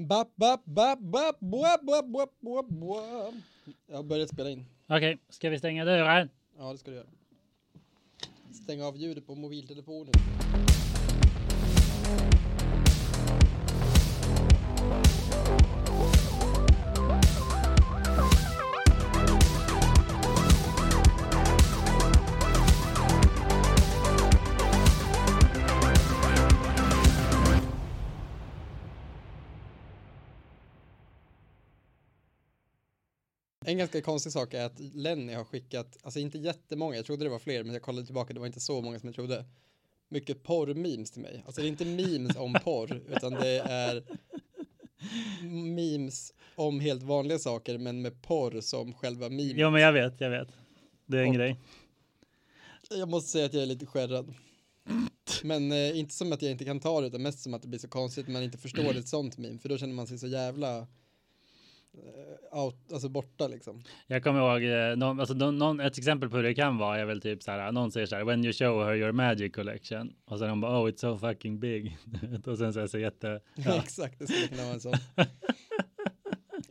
Bap, bap, bap, bap, bap, bap, bap, bap, bap. Jag har börjat spela in. Okej, ska vi stänga dörren? Ja, det ska du göra. Stäng av ljudet på mobiltelefonen. En ganska konstig sak är att Lenny har skickat, alltså inte jättemånga, jag trodde det var fler, men jag kollade tillbaka, det var inte så många som jag trodde. Mycket porr-memes till mig. Alltså det är inte memes om porr, utan det är memes om helt vanliga saker, men med porr som själva memes. Jo, men jag vet, jag vet. Det är en Och- grej. Jag måste säga att jag är lite skärrad. Men eh, inte som att jag inte kan ta det, utan mest som att det blir så konstigt man inte förstår ett sånt meme, för då känner man sig så jävla out, alltså borta liksom. Jag kommer ihåg, eh, någon, alltså, någon, ett exempel på hur det kan vara är väl typ så här, någon säger så här, when you show her your magic collection. Och sen hon bara, oh it's so fucking big. och sen så är det så jätte, ja. Exakt, det skulle kunna vara en sån.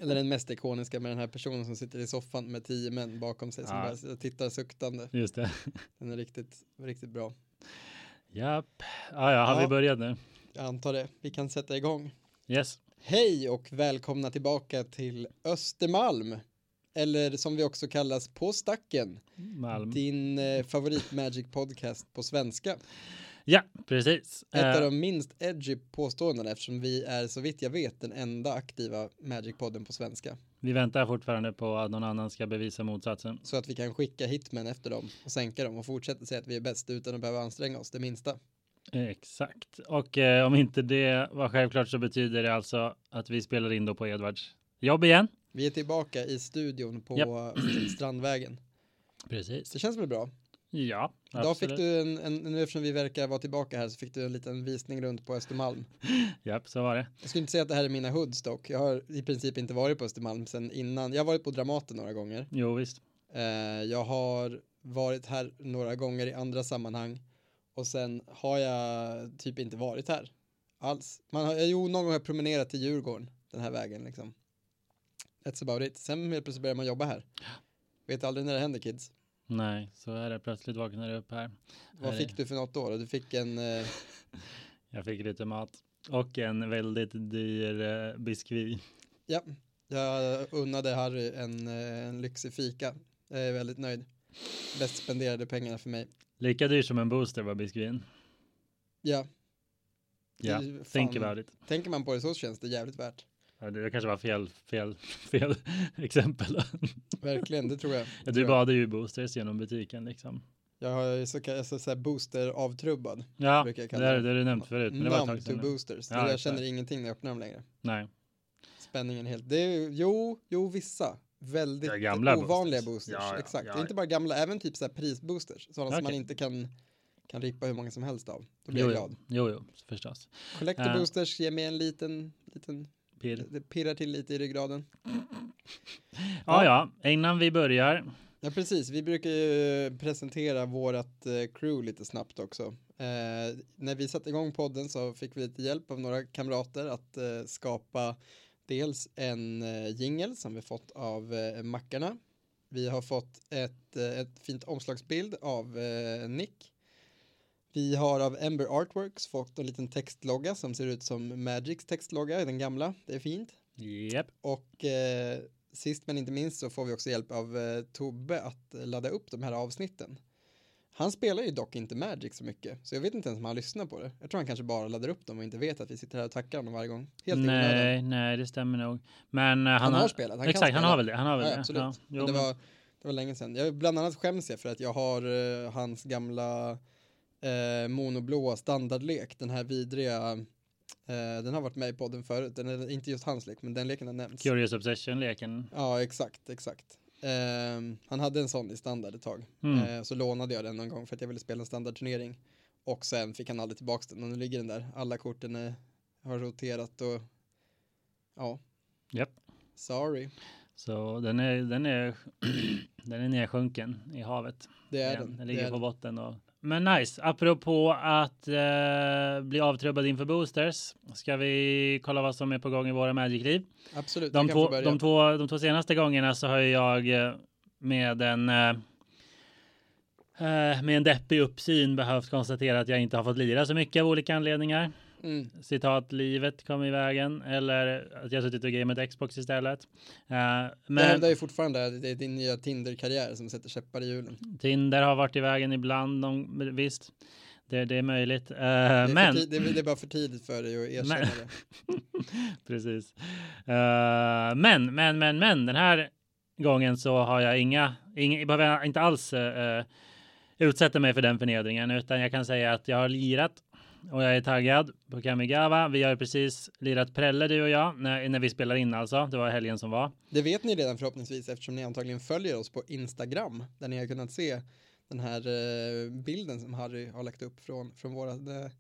Eller den mest ikoniska med den här personen som sitter i soffan med tio män bakom sig som Ja. bara tittar suktande. just det. Den är riktigt, riktigt bra. Japp. Ah, ja, har Ja. vi börjat nu? Jag antar det. Vi kan sätta igång. Yes. Hej och välkomna tillbaka till Östermalm. Eller som vi också kallas På stacken. Malm. Din eh, favorit Magic podcast på svenska. Ja, precis. Ett Eh, av de minst edgy påståendena eftersom vi är så vitt jag vet den enda aktiva Magic-podden på svenska. vi väntar fortfarande på att någon annan ska bevisa motsatsen. Så att vi kan skicka hitmen efter dem och sänka dem och fortsätta säga att vi är bäst utan att behöva anstränga oss det minsta. Exakt. Och eh, om inte det var självklart så betyder det alltså att vi spelar in då på Edvards jobb igen. Vi är tillbaka i studion på Strandvägen. Precis. Det känns väl bra? Ja, Idag fick absolut. du en, en, nu eftersom vi verkar vara tillbaka här så fick du en liten visning runt på Östermalm. Japp, så var det. Jag skulle inte säga att det här är mina hoods dock. Jag har i princip inte varit på Östermalm sedan innan. Jag har varit på Dramaten några gånger. Jo, visst. Eh, jag har varit här några gånger i andra sammanhang och sen har jag typ inte varit här alls. Man har, jo, någon gång har jag promenerat till Djurgården den här vägen liksom. That's about it. Sen helt plötsligt börjar man jobba här. Vet aldrig när det händer kids. Nej, så är det. Plötsligt vaknar du upp här. Vad Här fick är- du för något då? Du fick en, eh, Jag fick lite mat och en väldigt dyr eh, biskvi. ja, jag unnade Harry en, eh, en lyxig fika. Jag är väldigt nöjd. Bäst spenderade pengarna för mig. Lika dyr som en booster var biskvin. Ja, Ja, Det är think about it. tänker man på det så känns det jävligt värt. Ja, det kanske var fel, fel, fel exempel. Verkligen, det tror jag. Ja, du jag. bad ju boosters genom butiken liksom. Jag har så, så, så, så här booster avtrubbad. Ja, det det. det har du nämnt förut. Men det var ett to boosters. Ja, jag känner ingenting när jag öppnar dem längre. Nej, Spänningen helt. Det är, jo, jo, vissa. Väldigt Ja, gamla ovanliga boosters. boosters. Ja, ja, Exakt. ja, är inte ja. bara gamla, även typ så här prisboosters. Sådana som man inte kan, kan rippa hur många som helst av. Då blir jo, jag glad. jo, jo, förstås. Collector Ja. boosters ger mig en liten, liten, Pirr. det pirrar till lite i ryggraden. Ja, ja, innan vi börjar. Ja, precis. Vi brukar ju presentera vårat eh, crew lite snabbt också. Eh, när vi satte igång podden så fick vi lite hjälp av några kamrater att eh, skapa dels en eh, jingle som vi fått av eh, Mackarna. Vi har fått ett, eh, ett fint omslagsbild av Nick. Vi har av Ember Artworks fått en liten textlogga som ser ut som Magics textlogga, den gamla. Det är fint. Japp. Och eh, sist men inte minst så får vi också hjälp av eh, Tobbe att ladda upp de här avsnitten. Han spelar ju dock inte Magic så mycket, så jag vet inte ens om han lyssnar på det. Jag tror han kanske bara laddar upp dem och inte vet att vi sitter här och tackar honom varje gång. Helt. Nej, nej, det stämmer nog. Men eh, han, Han har spelat, han exakt, han spela. har väl det. Han har väl Ja, det. absolut. Ja, jo, det, var, det var länge sedan. Jag, bland annat skäms jag för att jag har eh, hans gamla eh, monoblåa standardlek, den här vidriga eh, den har varit med i podden förut, den är inte just hans lek, men den leken har nämnts. Curious Obsession-leken. Ja, exakt, exakt. Ehm, han hade en sån i standard ett tag. Mm. Eh, så lånade jag den någon gång för att jag ville spela en standardturnering. Och sen fick han aldrig tillbaka den och nu ligger den där. Alla korten är, har roterat och ja, Japp. sorry. Så den är, den är, den är nedsjunken i havet. Det är den. Den det ligger på den. botten och men nice. Apropå att uh, bli avtrubbad inför boosters. Ska vi kolla vad som är på gång i våra Magic-liv? Absolut. De två, de, två, de två senaste gångerna så har jag med en uh, med en deppig uppsyn behövt konstatera att jag inte har fått lira så mycket av olika anledningar. Mm. Citat livet kom i vägen eller att jag suttit och gamet Xbox istället. Uh, men det hävdar ju fortfarande att det är din nya Tinder-karriär som sätter käppar i hjulen. Tinder har varit i vägen ibland, de, visst. Det, det, är möjligt. Uh, det, är men... det, är bara för tidigt för dig att erkänna men... det. Precis. Uh, men, men, men, men den här gången så har jag inga, inga behöver inte alls uh, utsätta mig för den förnedringen, utan jag kan säga att jag har lirat och jag är taggad på Kamigawa. Vi har precis lirat Prelle du och jag när, när vi spelar in alltså. Det var helgen som var. Det vet ni redan förhoppningsvis eftersom ni antagligen följer oss på Instagram där ni har kunnat se den här eh, bilden som Harry har lagt upp från, från våra eh,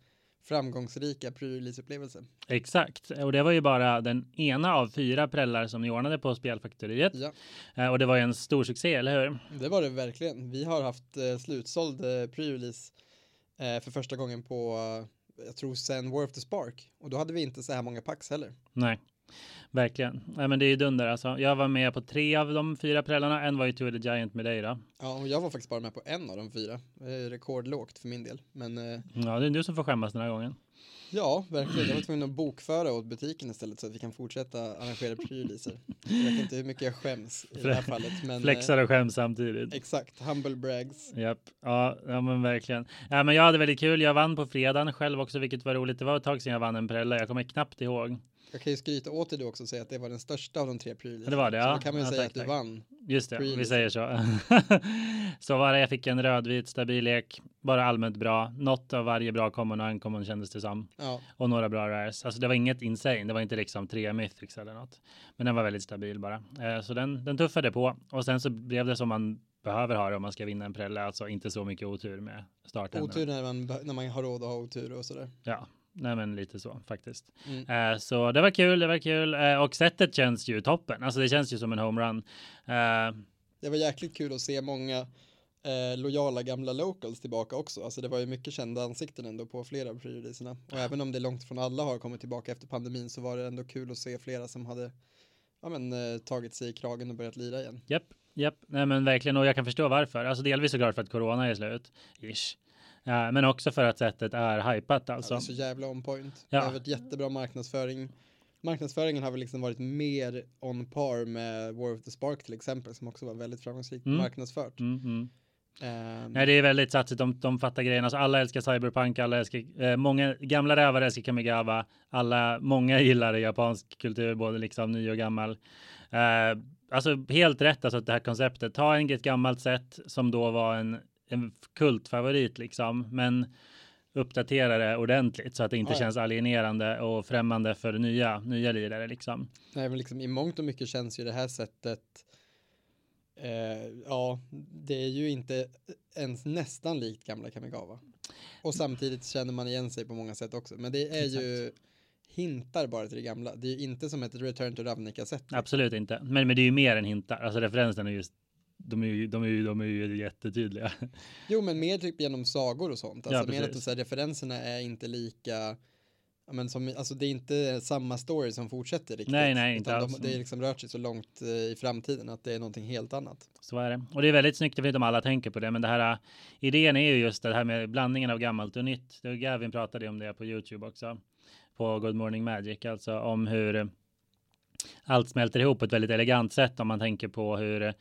framgångsrika pre-release-upplevelse. Exakt, och det var ju bara den ena av fyra prällar som ni ordnade på Spelfaktoriet. Ja. Eh, och det var ju en stor succé, eller hur? Det var det verkligen. Vi har haft slutsåld pre-release Eh, för första gången på, eh, jag tror sen War of the Spark. Och då hade vi inte så här många packs heller. Nej, verkligen. Nej, men det är ju dunder alltså. Jag var med på tre av de fyra prällarna. En var ju Two the Giant med dig då. Ja, och jag var faktiskt bara med på en av de fyra. Det är rekordlågt för min del. Men, eh... Ja, det är du som får skämmas den här gången. Ja, verkligen. Jag var tvungen att bokföra åt butiken istället så att vi kan fortsätta arrangera pre-releaser. Jag vet inte hur mycket jag skäms i det här fallet. Men, Flexar och skäms samtidigt. Exakt, humble brags. Japp, ja, ja men verkligen. Ja, men jag hade väldigt kul. Jag vann på fredagen själv också, vilket var roligt. Det var ett tag sedan jag vann en prella. Jag kommer knappt ihåg. Jag kan ju skryta åt dig också och säga att det var den största av de tre prylarna. Det var det, ja. Så då kan man ju ja, säga tack, att du tack. vann. Just det, vi säger så. så var det, jag fick en rödvit stabil lek, bara allmänt bra. Något av varje bra common och en common kändes det som. Ja. Och några bra rares. Alltså det var inget insane, det var inte liksom tre mythics eller något. Men den var väldigt stabil bara. Eh, så den, den tuffade på. Och sen så blev det som man behöver ha det om man ska vinna en prälle, alltså inte så mycket otur med starten. Otur när man, när man har råd att ha otur och sådär. Ja, Nej, men lite så faktiskt. Mm. Uh, så det var kul, det var kul uh, och sättet känns ju toppen. Alltså det känns ju som en homerun. Uh, det var jäkligt kul att se många lojala gamla locals tillbaka också. Alltså det var ju mycket kända ansikten ändå på flera av pre Och även om det långt från alla har kommit tillbaka efter pandemin så var det ändå kul att se flera som hade ja, men, tagit sig i kragen och börjat lira igen. Japp, japp, nej men verkligen och jag kan förstå varför. Alltså delvis såklart för att corona är slut. Ish. Ja, men också för att sättet är hypat alltså. Ja, så jävla on point. Ja. Det har varit jättebra marknadsföring. Marknadsföringen har väl liksom varit mer on par med War of the Spark till exempel som också var väldigt framgångsrikt mm. marknadsfört. Mm, mm. Um, Nej, det är väldigt satsigt. De, de fattar grejen. Alltså, alla älskar cyberpunk. Alla älskar, eh, många gamla rävar älskar Kamigawa. Alla, många gillar japansk kultur, både liksom ny och gammal. Eh, alltså helt rätt, alltså det här konceptet. Ta en, ett gammalt sätt som då var en en kultfavorit liksom, men uppdatera det ordentligt så att det inte ja, ja. känns alienerande och främmande för nya, nya lirare liksom. Nej, men liksom i mångt och mycket känns ju det här sättet eh, ja, det är ju inte ens nästan likt gamla Kamigawa. Och samtidigt känner man igen sig på många sätt också. Men det är Exakt. ju hintar bara till det gamla. Det är ju inte som ett Return to Ravnica-sätt. Absolut inte. Men, men det är ju mer än hintar. Alltså referensen är just de är ju, de är ju, de är ju jättetydliga. Jo, men mer typ genom sagor och sånt. Alltså ja, mer att så här, referenserna är inte lika, men som, alltså det är inte samma story som fortsätter riktigt. Nej, nej, inte alls. De, det är liksom rört sig så långt eh, i framtiden att det är någonting helt annat. Så är det. Och det är väldigt snyggt, jag vet inte om alla tänker på det, men det här idén är ju just det här med blandningen av gammalt och nytt. Gavin pratade om det på YouTube också, på Good Morning Magic, alltså om hur allt smälter ihop på ett väldigt elegant sätt om man tänker på hur Eh,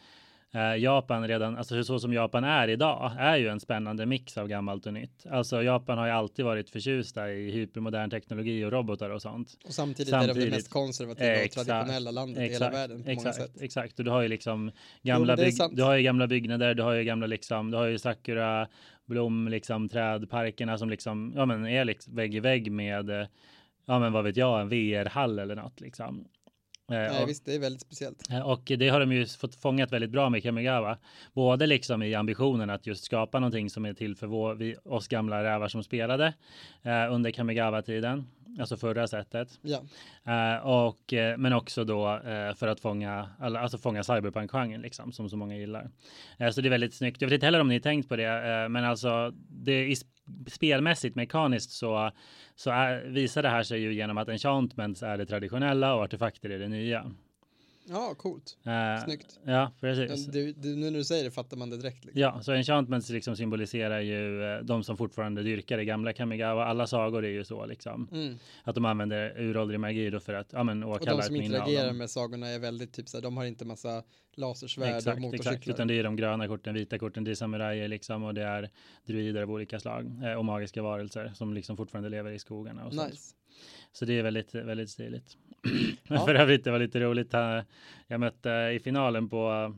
Japan redan, alltså så som Japan är idag, är ju en spännande mix av gammalt och nytt. Alltså Japan har ju alltid varit förtjusta i hypermodern teknologi och robotar och sånt. Och samtidigt, samtidigt är det det mest konservativa och traditionella landet exakt, i hela världen på exakt, många sätt. Exakt, och du har ju liksom gamla, jo, bygg, du har ju gamla byggnader, du har ju gamla liksom, du har ju sakura, blom, liksom trädparkerna som liksom, ja men är liksom vägg i vägg med ja men vad vet jag, en VR-hall eller något liksom. Eh, Nej, och, visst, det är väldigt speciellt. Eh, och det har de ju fått fångat väldigt bra med Kamigawa. Både liksom i ambitionen att just skapa någonting som är till för vår, vi, oss gamla rävar som spelade eh, under Kamigawa-tiden. alltså förra sättet. Ja. Uh, och, uh, men också då uh, för att fånga, alltså fånga cyberpunk-genren liksom, som så många gillar. så det är väldigt snyggt. Jag vet inte heller om ni tänkt på det, men alltså det är spelmässigt, mekaniskt så, så är, visar det här sig ju genom att enchantments är det traditionella och artefakter är det nya. Ja, coolt. Uh, Snyggt. Ja, precis. Du, du, nu när du säger det fattar man det direkt. Liksom. Ja, så enchantments liksom symboliserar ju uh, de som fortfarande dyrkar det gamla Kamigawa. Alla sagor är ju så liksom. Mm. Att de använder uråldrig magi då för att ja, men, åkalla Och de som interagerar med sagorna är väldigt typ så här, de har inte massa lasersvärd exakt, och motorcyklar. Exakt, utan det är de gröna korten, vita korten, det är samurajer liksom och det är druider av olika slag eh, och magiska varelser som liksom fortfarande lever i skogarna och sånt. Så det är väldigt, väldigt stiligt. Ja. För övrigt, det var lite roligt. Jag mötte i finalen på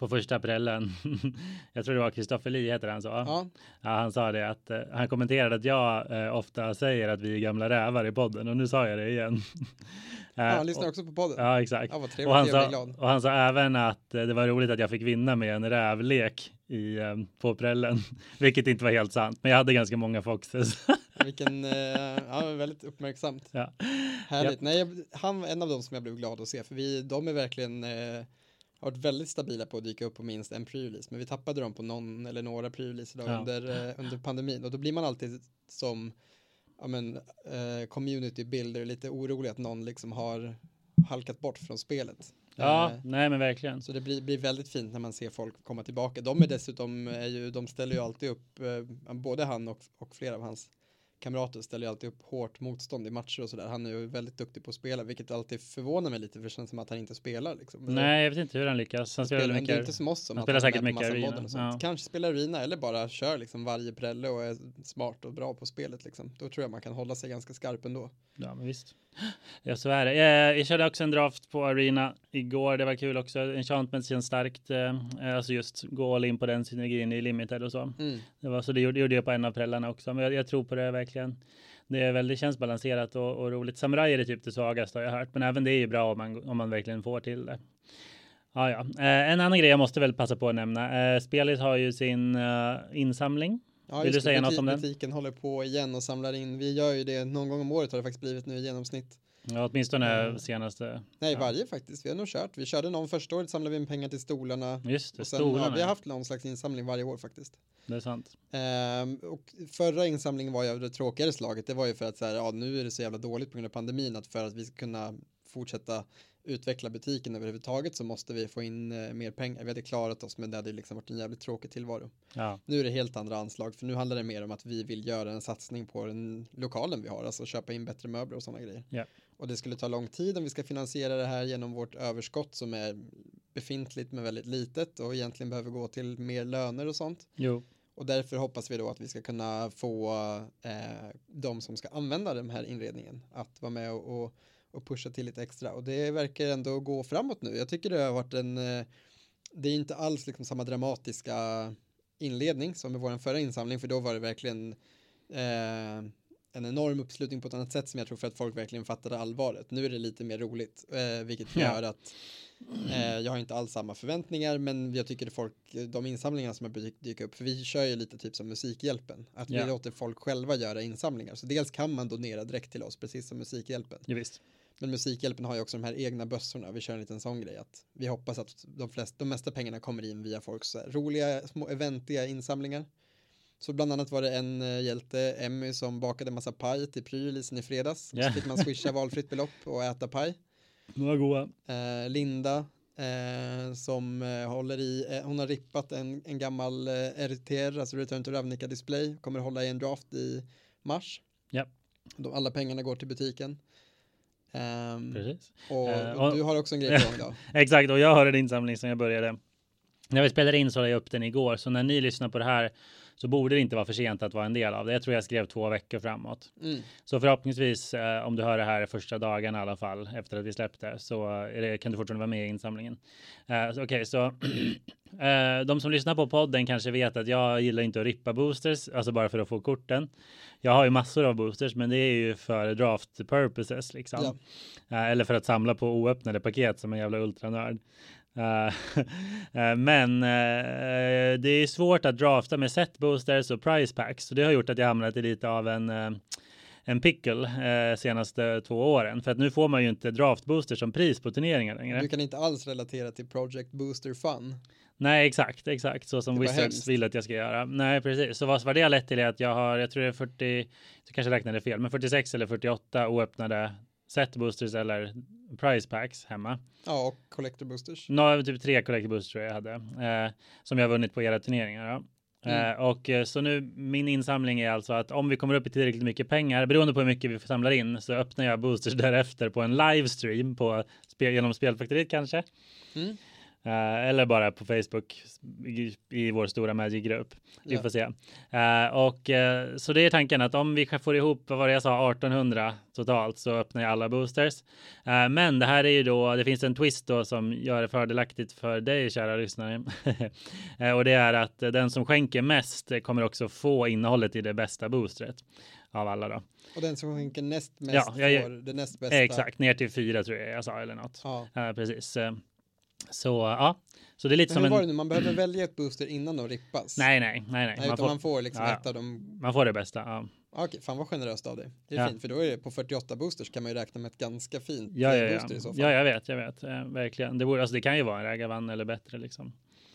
på första aprellen. jag tror det var Kristoffer Lee heter han så. Ja. ja. han sa det att uh, han kommenterade att jag uh, ofta säger att vi är gamla rävar i podden och nu sa jag det igen. ja, han lyssnar också på podden. Ja, exakt. Ja, trevligt, och, han sa, och han sa även att det var roligt att jag fick vinna med en rävlek i, um, på prällen, vilket inte var helt sant, men jag hade ganska många foxes. Vilken, ja, väldigt uppmärksamt. Ja. Härligt. Yep. Nej, han var en av dem som jag blev glad att se, för vi, de är verkligen har varit väldigt stabila på att dyka upp på minst en pre-release, men vi tappade dem på någon eller några pre-releaser ja. under, eh, under pandemin och då blir man alltid som ja, men, eh, community builder lite orolig att någon liksom har halkat bort från spelet. Ja, eh, nej men verkligen. Så det blir, blir väldigt fint när man ser folk komma tillbaka. De är dessutom, är ju, de ställer ju alltid upp, eh, både han och, och flera av hans kamrater ställer ju alltid upp hårt motstånd i matcher och sådär. Han är ju väldigt duktig på att spela, vilket alltid förvånar mig lite, för det känns som att han inte spelar. Liksom. Nej, jag vet inte hur han lyckas. Han, spelar, mycket. Det är inte som oss som han spelar säkert mycket arena. Ja. Kanske spelar arena eller bara kör liksom varje prälle och är smart och bra på spelet liksom. Då tror jag man kan hålla sig ganska skarp ändå. Ja, men visst. Ja, så är det. Jag, jag körde också en draft på Arena igår. Det var kul också. Enchantment känns starkt. Eh, alltså just gå all in på den synergin i limited och så. Mm. Det var så det gjorde, gjorde jag på en av prällarna också. Men jag, jag, tror på det verkligen. Det är väldigt känns balanserat och, och roligt. Samurai är typ det svagaste har jag hört, men även det är ju bra om man, om man verkligen får till det. Ja, ja. Eh, en annan grej jag måste väl passa på att nämna. Eh, spelet har ju sin uh, insamling Ja, Vill du säga något om den? Butiken håller på igen och samlar in. Vi gör ju det någon gång om året har det faktiskt blivit nu i genomsnitt. Ja, åtminstone uh, senaste. Nej, ja. varje faktiskt. Vi har nog kört. Vi körde någon första året samlade vi in pengar till stolarna. Just det, och sen, stolarna. Ja, vi har haft någon slags insamling varje år faktiskt. Det är sant. Um, och förra insamlingen var ju av det tråkigare slaget. Det var ju för att så här, ja, nu är det så jävla dåligt på grund av pandemin att för att vi ska kunna fortsätta utveckla butiken överhuvudtaget så måste vi få in eh, mer pengar. Vi hade klarat oss men det hade liksom varit en jävligt tråkig tillvaro. Ja. Nu är det helt andra anslag för nu handlar det mer om att vi vill göra en satsning på den lokalen vi har, alltså köpa in bättre möbler och sådana grejer. Ja. Och det skulle ta lång tid om vi ska finansiera det här genom vårt överskott som är befintligt men väldigt litet och egentligen behöver gå till mer löner och sånt. Jo. Och därför hoppas vi då att vi ska kunna få eh, de som ska använda den här inredningen att vara med och, och och pusha till lite extra och det verkar ändå gå framåt nu. Jag tycker det har varit en, eh, det är inte alls liksom samma dramatiska inledning som med vår förra insamling för då var det verkligen eh, en enorm uppslutning på ett annat sätt som jag tror för att folk verkligen fattade allvaret. Nu är det lite mer roligt, eh, vilket gör att eh, jag har inte alls samma förväntningar, men jag tycker att folk, de insamlingar som har dykt upp, för vi kör ju lite typ som Musikhjälpen, att vi låter folk själva göra insamlingar. Så dels kan man donera direkt till oss, precis som Musikhjälpen. Ja, visst. Men Musikhjälpen har ju också de här egna bössorna. Vi kör en liten sån grej att vi hoppas att de, flesta, de mesta pengarna kommer in via folks roliga små eventiga insamlingar. Så bland annat var det en uh, hjälte, Emmy, som bakade massa paj till prylisen i fredags. Yeah. Så fick man swisha valfritt belopp och äta paj. Några goda. Uh, Linda, uh, som håller i, hon har rippat en, en gammal RTR, alltså Return to Ravnica Display, kommer hålla i en draft i mars. Ja. De, alla pengarna går till butiken. Um, Precis. Och, uh, och, du har också en grej på gång då. Exakt, och jag har en insamling som jag började. När vi spelade in så lade jag upp den igår, så när ni lyssnar på det här så borde det inte vara för sent att vara en del av det. Jag tror jag skrev två veckor framåt. Mm. Så förhoppningsvis, eh, om du hör det här första dagen i alla fall efter att vi släppte, så det, kan du fortfarande vara med i insamlingen. Uh, Okej, okay, så uh, de som lyssnar på podden kanske vet att jag gillar inte att rippa boosters, alltså bara för att få korten. Jag har ju massor av boosters, men det är ju för draft purposes liksom. Ja. Uh, eller för att samla på oöppnade paket som en jävla ultranörd. Uh, uh, men uh, det är svårt att drafta med set boosters och price packs. Så det har gjort att jag hamnat i lite av en en pickle eh, senaste två åren. För att nu får man ju inte draftbooster som pris på turneringar längre. Du kan inte alls relatera till Project Booster Fun. Nej, exakt, exakt så som Wizards hemskt. vill att jag ska göra. Nej, precis. Så vad, vad det har lett till är att jag har, jag tror det är 40, jag kanske räknade fel, men 46 eller 48 oöppnade set boosters eller price packs hemma. Ja, och collector boosters. No, typ tre collector boosters tror jag jag hade eh, som jag vunnit på era turneringar. Då. Mm. Uh, och uh, så nu min insamling är alltså att om vi kommer upp i tillräckligt mycket pengar, beroende på hur mycket vi samlar in, så öppnar jag boosters därefter på en livestream på spel, genom Spelfaktoriet kanske. Mm. Uh, eller bara på Facebook i, i vår stora Magic-grupp. Vi ja. får se. Uh, och uh, så det är tanken att om vi får ihop, vad var det jag sa, 1800 totalt så öppnar jag alla boosters. men det här är ju då, det finns en twist då som gör det fördelaktigt för dig kära lyssnare. och det är att den som skänker mest kommer också få innehållet i det bästa boostret av alla då. Och den som skänker näst mest ja, jag, får det näst bästa. Exakt, ner till fyra tror jag jag sa eller något. Ja. precis. Så ja, så det är lite Men som en. Var det nu? Man behöver välja ett booster innan de rippas. Nej, nej, nej, nej. nej man, får... man får liksom ja, ett av dem. Man får det bästa. Ja. Okej, fan vad generöst av dig. Det är ja. fint, för då är det på 48 boosters kan man ju räkna med ett ganska fint ja, ja, ja. i så fall. Ja, jag vet, jag vet. Eh, verkligen. Det, borde, alltså, det kan ju vara en Ragavan eller bättre liksom.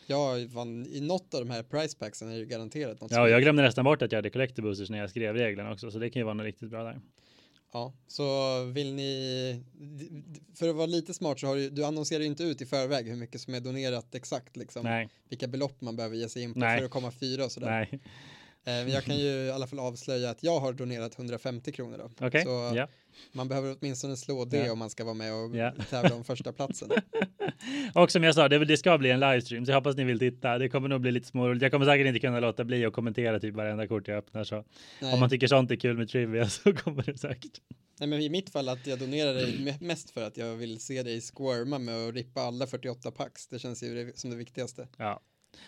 Ja, fan, i något av de här price packsen är det garanterat något. Ja, jag glömde nästan bort att jag hade collector boosters när jag skrev reglerna också, så det kan ju vara något riktigt bra där. Ja, så vill ni, för att vara lite smart så har du, du annonserar inte ut i förväg hur mycket som är donerat exakt liksom. Nej. Vilka belopp man behöver ge sig in på Nej. för att komma fyra och sådär. Nej. Men jag kan ju i alla fall avslöja att jag har donerat 150 kronor då. Okay. Så yeah. Man behöver åtminstone slå det yeah. om man ska vara med och yeah. tävla om första platsen. och som jag sa, det, det, ska bli en livestream, så jag hoppas ni vill titta. Det kommer nog bli lite småroligt. Jag kommer säkert inte kunna låta bli att kommentera typ varenda kort jag öppnar. Så Nej. om man tycker sånt är kul med trivia så kommer det säkert. Nej men i mitt fall att jag donerar dig mest för att jag vill se dig squirma med att rippa alla 48 packs. Det känns ju som det viktigaste. Ja.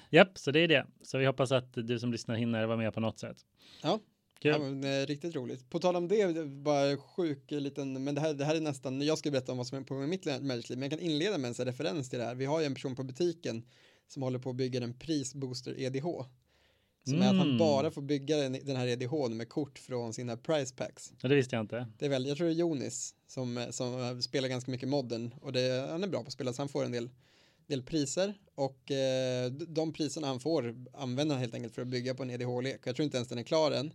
Japp, så det är det. Så vi hoppas att du som lyssnar hinner vara med på något sätt. Ja. Ja, men, eh, riktigt roligt. På tal om det, bara sjuk liten, men det här, det här är nästan, jag ska berätta om vad som är på mitt Magic men jag kan inleda med en referens till det här. Vi har ju en person på butiken som håller på att bygga en prisbooster EDH. Som mm. är att han mm. bara får bygga den, den här EDH med kort från sina price packs. Ja, det visste jag inte. Det är väl, jag tror det är Jonis som, som spelar ganska mycket modden och det, han är bra på att spela så han får en del, del priser och eh, de priserna han får använder han helt enkelt för att bygga på en EDH-lek. Jag tror inte ens den är klar än.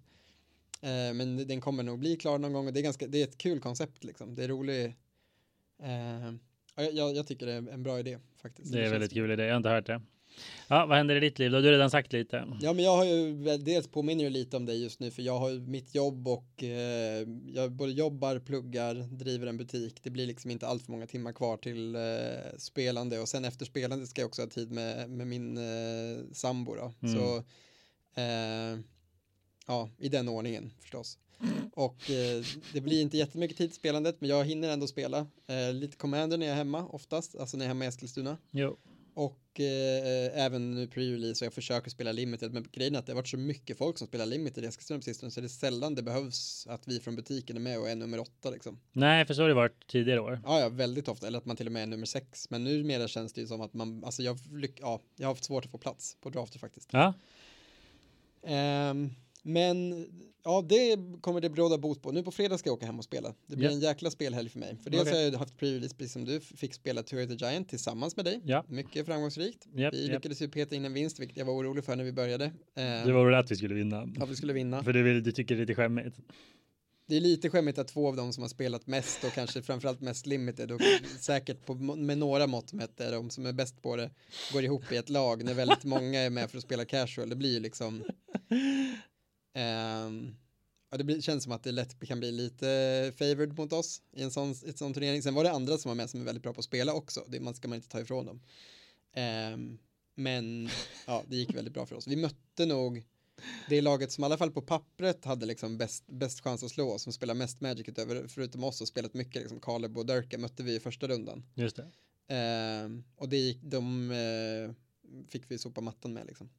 Eh, men den kommer nog bli klar någon gång och det är, ganska, det är ett kul koncept liksom. Det är roligt. Eh, jag, jag, tycker det är en bra idé faktiskt. Det är en väldigt kul idé, jag har inte hört det. Ja, vad händer i ditt liv? Då har du redan sagt lite. Ja, men jag har ju dels påminner ju lite om dig just nu, för jag har ju mitt jobb och eh, jag både jobbar, pluggar, driver en butik. Det blir liksom inte allt för många timmar kvar till eh, spelande och sen efter spelande ska jag också ha tid med, med min eh, sambo då. Mm. Så eh, ja, i den ordningen förstås. Och eh, det blir inte jättemycket tid spelandet, men jag hinner ändå spela. Eh, lite Commander när jag är hemma oftast, alltså när jag är hemma i Eskilstuna. Jo. Och eh, även nu pre-release och jag försöker spela limited. Men grejen är att det har varit så mycket folk som spelar limited i Eskilstuna på sistone så det är sällan det behövs att vi från butiken är med och är nummer åtta liksom. Nej, för så har det varit tidigare år. Ja, ja, väldigt ofta. Eller att man till och med är nummer sex. Men numera känns det ju som att man, alltså jag, ja, jag har haft svårt att få plats på drafter faktiskt. Ja. Um, men ja, det kommer det råda bot på. Nu på fredag ska jag åka hem och spela. Det blir yeah. en jäkla spelhelg för mig. För dels okay. har jag haft pre-release precis som du fick spela Tour the Giant tillsammans med dig. Yeah. Mycket framgångsrikt. Yep, vi yep. lyckades ju peta in en vinst, vilket jag var orolig för när vi började. Du var orolig att vi skulle vinna. Att vi skulle vinna. För du, du tycker det är lite skämmigt. Det är lite skämmigt att två av dem som har spelat mest och kanske framförallt mest limited och säkert på, med några mått mätt är de som är bäst på det går ihop i ett lag när väldigt många är med för att spela casual. Det blir ju liksom Um, ja, det blir, känns som att det lätt kan bli lite favored mot oss i en sån, ett sån turnering. Sen var det andra som var med som är väldigt bra på att spela också. Det man ska man inte ta ifrån dem. Um, men ja, det gick väldigt bra för oss. Vi mötte nog det laget som i alla fall på pappret hade liksom bäst, bäst chans att slå oss, som spelar mest Magic utöver, förutom oss och spelat mycket, liksom Kaleb och Durka mötte vi i första rundan. Just det. Um, och det gick, de uh, fick vi sopa mattan med liksom.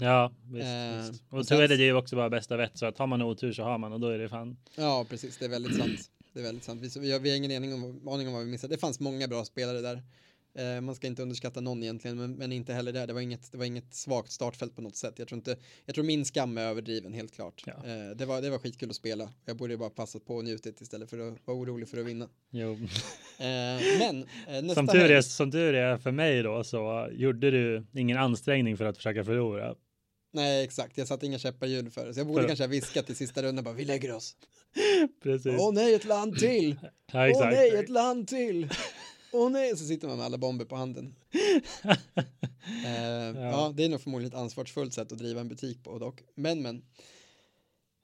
Ja, visst, eh, visst. Och, och så är det ju också bara bästa vett så att har man otur så har man och då är det fan. Ja, precis. Det är väldigt sant. Det är väldigt sant. Vi, vi, har, vi har ingen aning om, aning om vad vi missade. Det fanns många bra spelare där. Eh, man ska inte underskatta någon egentligen, men, men, inte heller där. Det var inget, det var inget svagt startfält på något sätt. Jag tror, inte, jag tror min skam är överdriven, helt klart. Ja. Eh, det, var, det var skitkul att spela. Jag borde bara passat på och njutit istället för att vara orolig för att vinna. Jo. Eh, men eh, nästa som, tur är, som tur är för mig då så gjorde du ingen ansträngning för att försöka förlora. Nej, exakt. Jag satte inga käppar i hjul för det. Så jag borde kanske ha viskat i sista rundan bara, vi lägger oss. Precis. Åh nej, ett land till! Ja, Åh nej, ett land till! Åh nej, så sitter man med alla bomber på handen. eh, ja. ja. det är nog förmodligen ett ansvarsfullt sätt att driva en butik på dock. Men, men.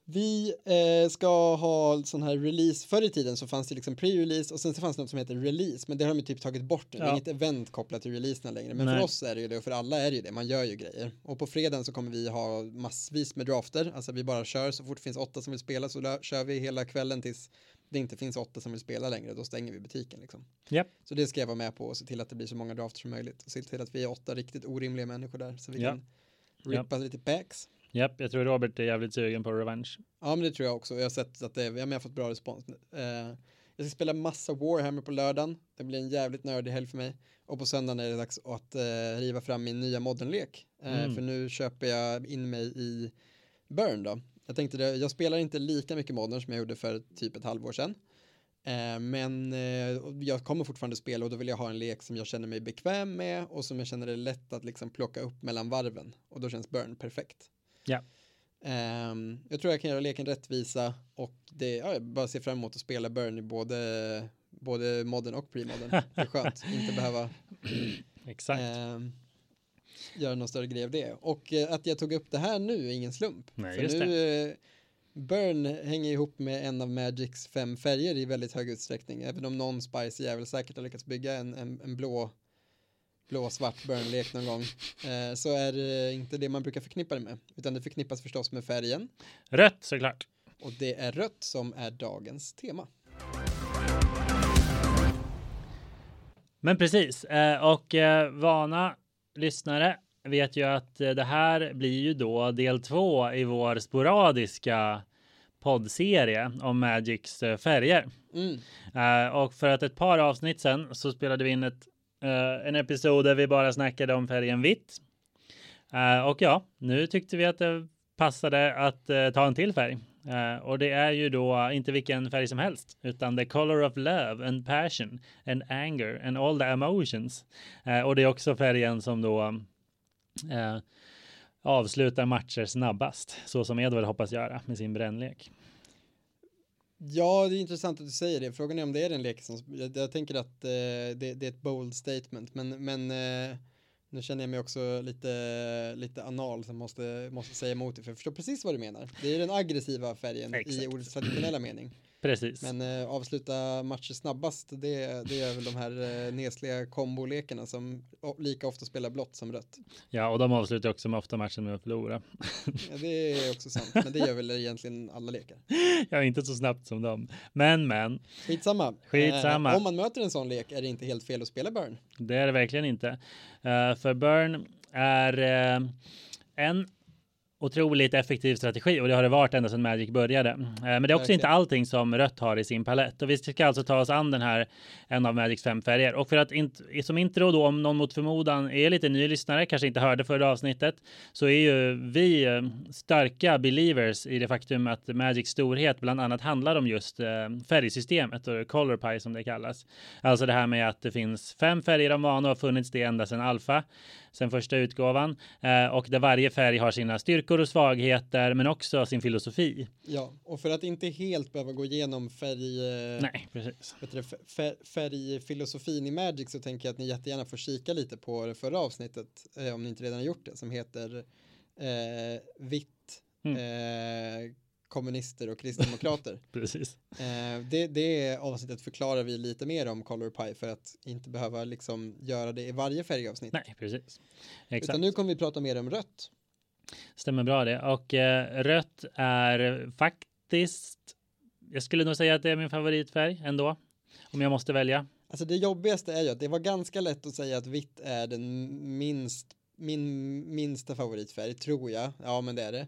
Vi eh, ska ha sån här release. Förr i tiden så fanns det liksom pre-release och sen så fanns det något som heter release. Men det har de typ tagit bort nu. Ja. Det är inget event kopplat till releaserna längre. Men Nej. för oss är det ju det och för alla är det ju det. Man gör ju grejer. Och på fredagen så kommer vi ha massvis med drafter. Alltså vi bara kör så fort det finns åtta som vill spela så kör vi hela kvällen tills det inte finns åtta som vill spela längre. Då stänger vi butiken liksom. Yep. Så det ska jag vara med på och se till att det blir så många drafter som möjligt. Och se till att vi är åtta riktigt orimliga människor där så vi yep. kan rippa yep. lite packs. Japp, jag tror Robert är jävligt sugen på revansch. Ja, men det tror jag också. Jag har sett att det, ja, jag har fått bra respons. Eh, jag ska spela massa Warhammer på lördagen. Det blir en jävligt nördig helg för mig. Och på söndagen är det dags att eh, riva fram min nya modernlek. Eh, mm. För nu köper jag in mig i Burn då. Jag tänkte det, jag spelar inte lika mycket modern som jag gjorde för typ ett halvår sedan. Eh, men eh, jag kommer fortfarande spela och då vill jag ha en lek som jag känner mig bekväm med och som jag känner det lätt att liksom plocka upp mellan varven. Och då känns Burn perfekt. Ja. Um, jag tror jag kan göra leken rättvisa och det, ja, jag bara ser fram emot att spela Burn i både, både modern och pre-modern. Det är skönt, inte behöva Exakt. Um, göra någon större grej av det. Och uh, att jag tog upp det här nu är ingen slump. Nej, För nu, uh, Burn hänger ihop med en av Magics fem färger i väldigt hög utsträckning. Även om någon Spice jävel säkert har lyckats bygga en, en, en blå blå-svart burnlek någon gång eh, så är det inte det man brukar förknippa det med utan det förknippas förstås med färgen. Rött såklart. Och det är rött som är dagens tema. Men precis eh, och eh, vana lyssnare vet ju att det här blir ju då del två i vår sporadiska poddserie om Magics färger. Mm. Och för att ett par avsnitt sen så spelade vi in ett Uh, en episod där vi bara snackade om färgen vitt. Uh, och ja, nu tyckte vi att det passade att uh, ta en till färg. och det är ju då inte vilken färg som helst, utan the color of love and passion and anger and all the emotions. och det är också färgen som då avslutar matcher snabbast, så som Edward hoppas göra med sin brännlek. Ja, det är intressant att du säger det. Frågan är om det är den leken som, jag, jag tänker att eh, det, det, är ett bold statement, men, men eh, nu känner jag mig också lite, lite anal som måste, måste säga emot det, för jag förstår precis vad du menar. Det är den aggressiva färgen i ordets traditionella mening. Precis. Men eh, avsluta matcher snabbast, det, det är väl de här eh, nesliga kombolekarna som lika ofta spelar blått som rött. Ja, och de avslutar också med ofta matchen med att förlora. ja, det är också sant, men det gör väl egentligen alla lekar. ja, inte så snabbt som dem. Men, men. Skitsamma. Skitsamma. Eh, om man möter en sån lek är det inte helt fel att spela Burn. Det är det verkligen inte. Uh, för Burn är uh, en otroligt effektiv strategi och det har det varit ända sedan Magic började. Eh, men det är också okay. inte allting som rött har i sin palett och vi ska alltså ta oss an den här en av Magics fem färger och för att inte som intro då om någon mot förmodan är lite ny lyssnare kanske inte hörde förra avsnittet så är ju vi eh, starka believers i det faktum att Magics storhet bland annat handlar om just eh, färgsystemet och color pie som det kallas. Alltså det här med att det finns fem färger av mana och har funnits det ända sedan alfa sen första utgåvan och där varje färg har sina styrkor och svagheter, men också sin filosofi. Ja, och för att inte helt behöva gå igenom färg, Nej, precis. Det, färgfilosofin i Magic så tänker jag att ni jättegärna får kika lite på det förra avsnittet, eh, om ni inte redan har gjort det, som heter eh, Vitt, mm. eh, kommunister och kristdemokrater. Precis. Eh, det, det avsnittet förklarar vi lite mer om Color Pie för att inte behöva liksom göra det i varje färgavsnitt. Nej, precis. Exakt. Utan nu kommer vi prata mer om rött. Stämmer bra det. Och eh, rött är faktiskt, jag skulle nog säga att det är min favoritfärg ändå. Om jag måste välja. Alltså det jobbigaste är ju att det var ganska lätt att säga att vitt är den minst, min minsta favoritfärg, tror jag. Ja, men det är det.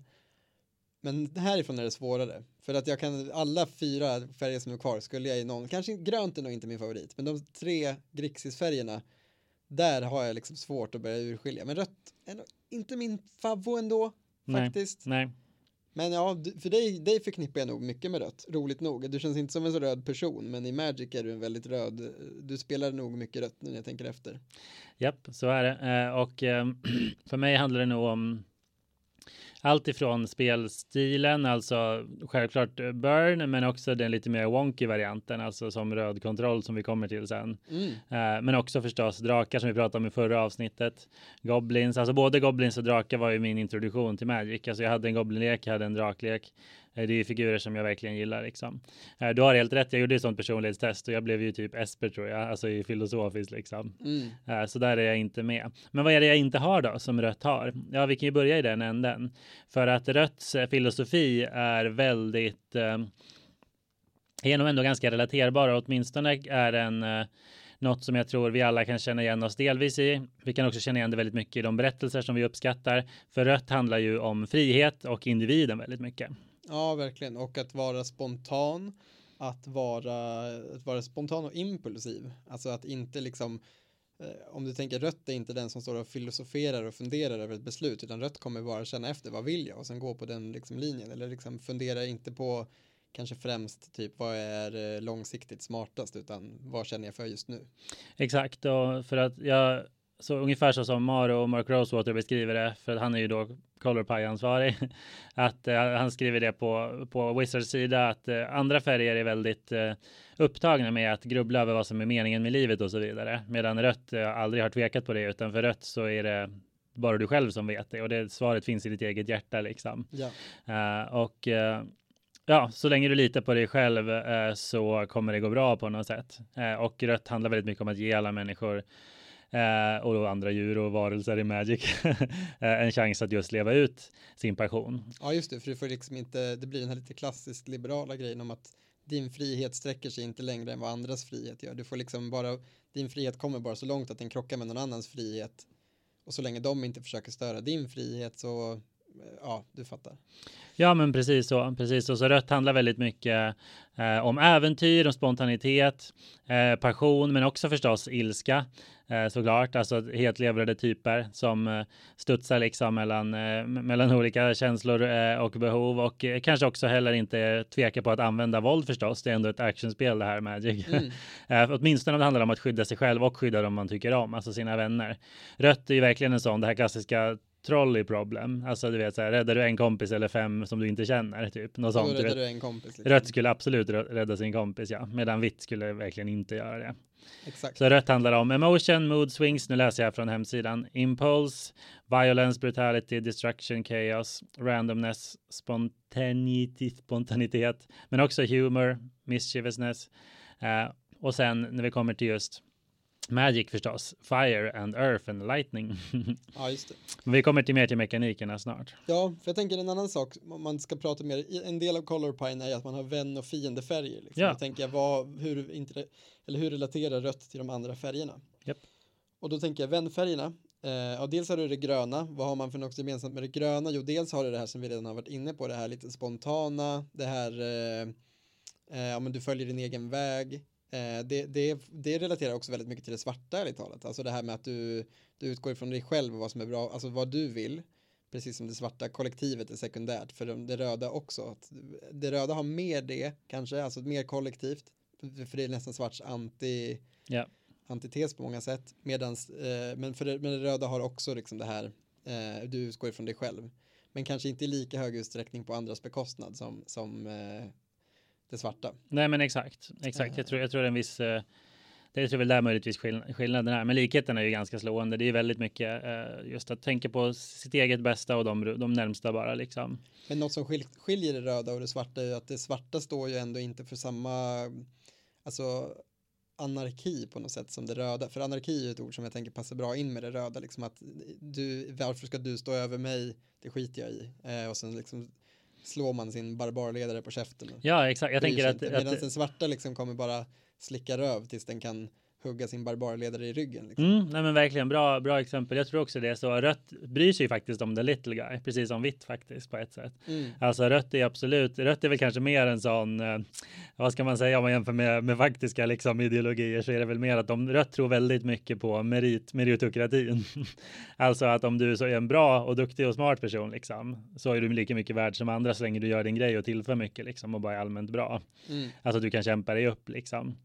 Men härifrån är det svårare. För att jag kan, alla fyra färger som är kvar skulle jag i någon, kanske grönt är nog inte min favorit, men de tre Grixis-färgerna där har jag liksom svårt att börja urskilja. Men rött är inte min favvo ändå, faktiskt. Nej. Men ja, för dig, dig förknippar jag nog mycket med rött, roligt nog. Du känns inte som en så röd person, men i Magic är du en väldigt röd, du spelar nog mycket rött nu när jag tänker efter. Japp, så är det. Eh, och ehm, för mig handlar det nog om allt ifrån spelstilen, alltså självklart burn, men också den lite mer wonky varianten, alltså som röd kontroll som vi kommer till sen. Mm. Uh, men också förstås drakar som vi pratade om i förra avsnittet. Goblins, alltså både goblins och drakar var ju min introduktion till Magic. Alltså jag hade en goblinlek, jag hade en draklek. Eh, det är ju figurer som jag verkligen gillar liksom. Eh, du har helt rätt, jag gjorde ett sånt personlighetstest och jag blev ju typ Esper tror jag, alltså i filosofiskt liksom. Mm. Eh, så där är jag inte med. Men vad är det jag inte har då som rött har? Ja, vi kan ju börja i den änden. För att rötts filosofi är väldigt är nog ändå ganska relaterbar och åtminstone är den något som jag tror vi alla kan känna igen oss delvis i. Vi kan också känna igen det väldigt mycket i de berättelser som vi uppskattar. För rött handlar ju om frihet och individen väldigt mycket. Ja, verkligen. Och att vara spontan, att vara, att vara spontan och impulsiv. Alltså att inte liksom, eh, om du tänker rött är inte den som står och filosoferar och funderar över ett beslut, utan rött kommer bara känna efter vad vill jag och sen gå på den liksom linjen eller liksom fundera inte på kanske främst typ vad är eh, långsiktigt smartast utan vad känner jag för just nu. Exakt och för att jag så ungefär så som Maro och Mark Rosewater beskriver det, för han är ju då Color Pie-ansvarig, att uh, han skriver det på, på Wizards sida, att uh, andra färger är väldigt uh, upptagna med att grubbla över vad som är meningen med livet och så vidare, medan rött aldrig har tvekat på det, utan för rött så är det bara du själv som vet det och det svaret finns i ditt eget hjärta liksom. Ja. och Ja, så länge du litar på dig själv eh, så kommer det gå bra på något sätt. Eh, och rött handlar väldigt mycket om att ge alla människor eh, och andra djur och varelser i Magic eh, en chans att just leva ut sin passion. Ja, just det, för du får liksom inte, det blir den här lite klassiskt liberala grejen om att din frihet sträcker sig inte längre än vad andras frihet gör. Du får liksom bara, din frihet kommer bara så långt att den krockar med någon annans frihet. Och så länge de inte försöker störa din frihet så, ja, du fattar. Ja, men precis så. Precis så. Så rött handlar väldigt mycket eh, om äventyr, om spontanitet, eh, passion, men också förstås ilska eh, såklart. Alltså helt levrade typer som eh, studsar liksom mellan, eh, mellan olika känslor eh, och behov och eh, kanske också heller inte tveka på att använda våld förstås. Det är ändå ett actionspel det här Magic. Mm. eh, åtminstone om det handlar om att skydda sig själv och skydda dem man tycker om, alltså sina vänner. Rött är ju verkligen en sån, det här klassiska trolley problem. Alltså du vet så här, räddar du en kompis eller fem som du inte känner typ. Något sånt. Räddar du en kompis. Liksom. Rött skulle absolut rädda sin kompis ja, medan vitt skulle verkligen inte göra det. Exakt. Så rött handlar om emotion, mood swings, nu läser jag från hemsidan, impulse, violence, brutality, destruction, chaos, randomness, spontanity, spontanitet, men också humor, mischievousness. Uh, och sen när vi kommer till just Magic förstås. Fire and Earth and Lightning. ja, just det. Men vi kommer till mer till mekanikerna snart. Ja, för jag tänker en annan sak om man ska prata mer. En del av Color Pine är att man har vän och fiendefärger. Liksom. Ja. Jag tänker vad, hur, inte, eller hur relaterar rött till de andra färgerna? Yep. Och då tänker jag vänfärgerna. Eh, ja, dels har du det gröna. Vad har man för något gemensamt med det gröna? Jo, dels har du det här som vi redan har varit inne på. Det här lite spontana. Det här, eh, eh, ja men du följer din egen väg. Eh, det, det, det relaterar också väldigt mycket till det svarta ärligt talat. Alltså det här med att du, du utgår ifrån dig själv och vad som är bra, alltså vad du vill. Precis som det svarta kollektivet är sekundärt för det röda också. Det röda har mer det kanske, alltså mer kollektivt. För det är nästan svarts anti, yeah. antites på många sätt. Medans, eh, men, för det, men det röda har också liksom det här, eh, du utgår ifrån dig själv. Men kanske inte i lika hög utsträckning på andras bekostnad som, som eh, det svarta. Nej, men exakt, exakt. Jag tror, jag tror det är en viss eh, det är väl där möjligtvis skillnaden är, men likheten är ju ganska slående. Det är väldigt mycket eh, just att tänka på sitt eget bästa och de, de närmsta bara liksom. Men något som skiljer det röda och det svarta är ju att det svarta står ju ändå inte för samma, alltså anarki på något sätt som det röda. För anarki är ett ord som jag tänker passar bra in med det röda, liksom att du, varför ska du stå över mig? Det skiter jag i. Eh, och sen liksom slår man sin barbarledare på käften. Ja, exakt. Jag tänker att... Medan den svarta liksom kommer bara slicka röv tills den kan hugga sin barbarledare i ryggen. Liksom. Mm, nej men verkligen bra, bra exempel. Jag tror också det så. Rött bryr sig faktiskt om the little guy, precis som vitt faktiskt på ett sätt. Mm. Alltså rött är absolut, rött är väl kanske mer en sån, eh, vad ska man säga om man jämför med, med faktiska liksom ideologier så är det väl mer att de rött tror väldigt mycket på merit, meritokratin. alltså att om du så är en bra och duktig och smart person liksom så är du lika mycket värd som andra så länge du gör din grej och tillför mycket liksom och bara är allmänt bra. Mm. Alltså du kan kämpa dig upp liksom.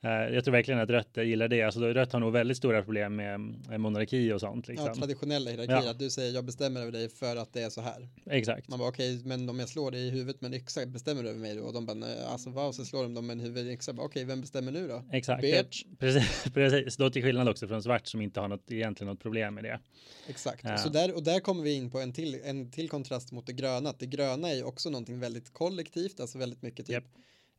Eh, jag tror verkligen att rött gillar det. Alltså rött har nog väldigt stora problem med monarki och sånt. Liksom. Ja, traditionella hierarkier. Ja. Att du säger jag bestämmer över dig för att det är så här. Exakt. Man bara okej, okay, men om jag slår dig i huvudet med en yxa, bestämmer du över mig då? Och de bara, alltså vad? Och så slår de dem med en huvud yxa. Okej, okay, vem bestämmer nu då? Exakt. Bitch. Precis, precis. Då till skillnad också från svart som inte har något, egentligen något problem med det. Exakt. Ja. Så där, och där kommer vi in på en till, en till kontrast mot det gröna. Att det gröna är ju också någonting väldigt kollektivt, alltså väldigt mycket typ yep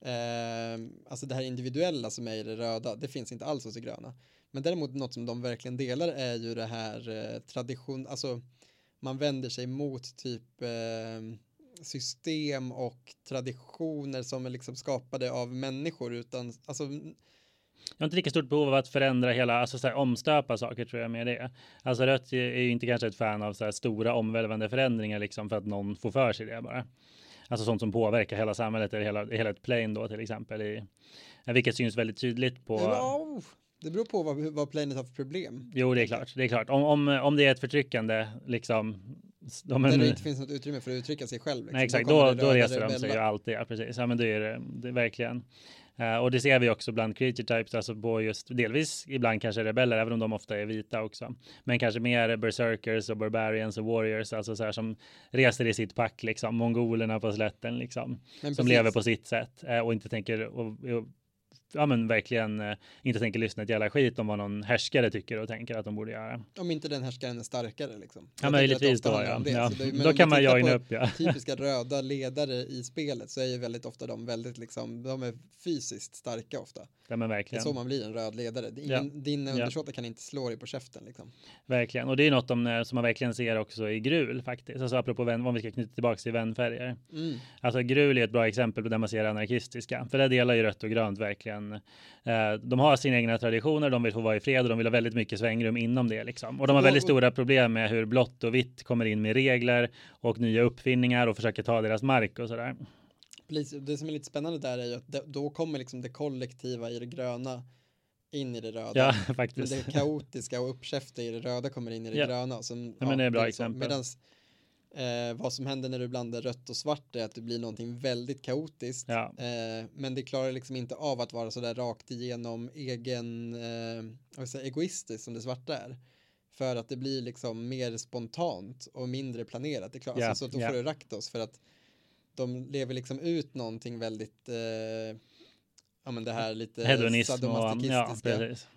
Eh, alltså det här individuella som är i det röda, det finns inte alls hos det gröna. Men däremot något som de verkligen delar är ju det här eh, tradition, alltså man vänder sig mot typ eh, system och traditioner som är liksom skapade av människor utan, alltså jag har inte lika stort behov av att förändra hela, alltså så här, omstöpa saker tror jag med det. Alltså rött är ju inte kanske ett fan av så här stora omvälvande förändringar liksom för att någon får för sig det bara. Alltså sånt som påverkar hela samhället eller hela, hela ett plane då till exempel. I, vilket syns väldigt tydligt på. Ja, det beror på vad, vad planet har för problem. Jo, det är klart. Det är klart. Om, om, om det är ett förtryckande, liksom. De, Där det inte finns något utrymme för att uttrycka sig själv. Liksom. Nej, exakt. Då, då, då reser de sig ju alltid. Ja, precis. Ja, men det är det, det är verkligen. Uh, och det ser vi också bland creature types, alltså på just delvis ibland kanske rebeller, även om de ofta är vita också. Men kanske mer berserkers och barbarians och warriors, alltså så här som reser i sitt pack, liksom mongolerna på slätten, liksom. Som lever på sitt sätt uh, och inte tänker och, och ja, men verkligen eh, inte tänker lyssna ett jävla skit om vad någon härskare tycker och tänker att de borde göra. Om inte den härskaren är starkare liksom. Ja, möjligtvis då, ja. ja. Det, då kan man joina upp, ja. Typiska röda ledare i spelet så är ju väldigt ofta de väldigt liksom, de är fysiskt starka ofta. Ja, men verkligen. Det är så man blir en röd ledare. Ingen, ja. Din undersåte ja. kan inte slå dig på käften liksom. Verkligen, och det är något de, eh, som man verkligen ser också i grul faktiskt. Alltså apropå vän, om vi ska knyta tillbaka till vänfärger. Mm. Alltså grul är ett bra exempel på där man ser anarkistiska. För det delar ju rött och grönt verkligen. Eh, de har sina egna traditioner, de vill få vara i fred och de vill ha väldigt mycket svängrum inom det liksom. Och de har väldigt stora problem med hur blått och vitt kommer in med regler och nya uppfinningar och försöker ta deras mark och sådär det som är lite spännande där är ju att då kommer liksom det kollektiva i det gröna in i det röda. Ja, faktiskt. Men det kaotiska och uppkäfta i det röda kommer in i det ja. gröna. Som, ja, men det är bra exempel. Medans, eh, vad som händer när du blandar rött och svart är att det blir någonting väldigt kaotiskt. Ja. Eh, men det klarar liksom inte av att vara så där rakt igenom egen, eh, säga, egoistiskt som det svarta är. För att det blir liksom mer spontant och mindre planerat. Det klart, ja. alltså, så då får du Raktos för att de lever liksom ut någonting väldigt, eh, ja men det här lite Hedonism och, ja.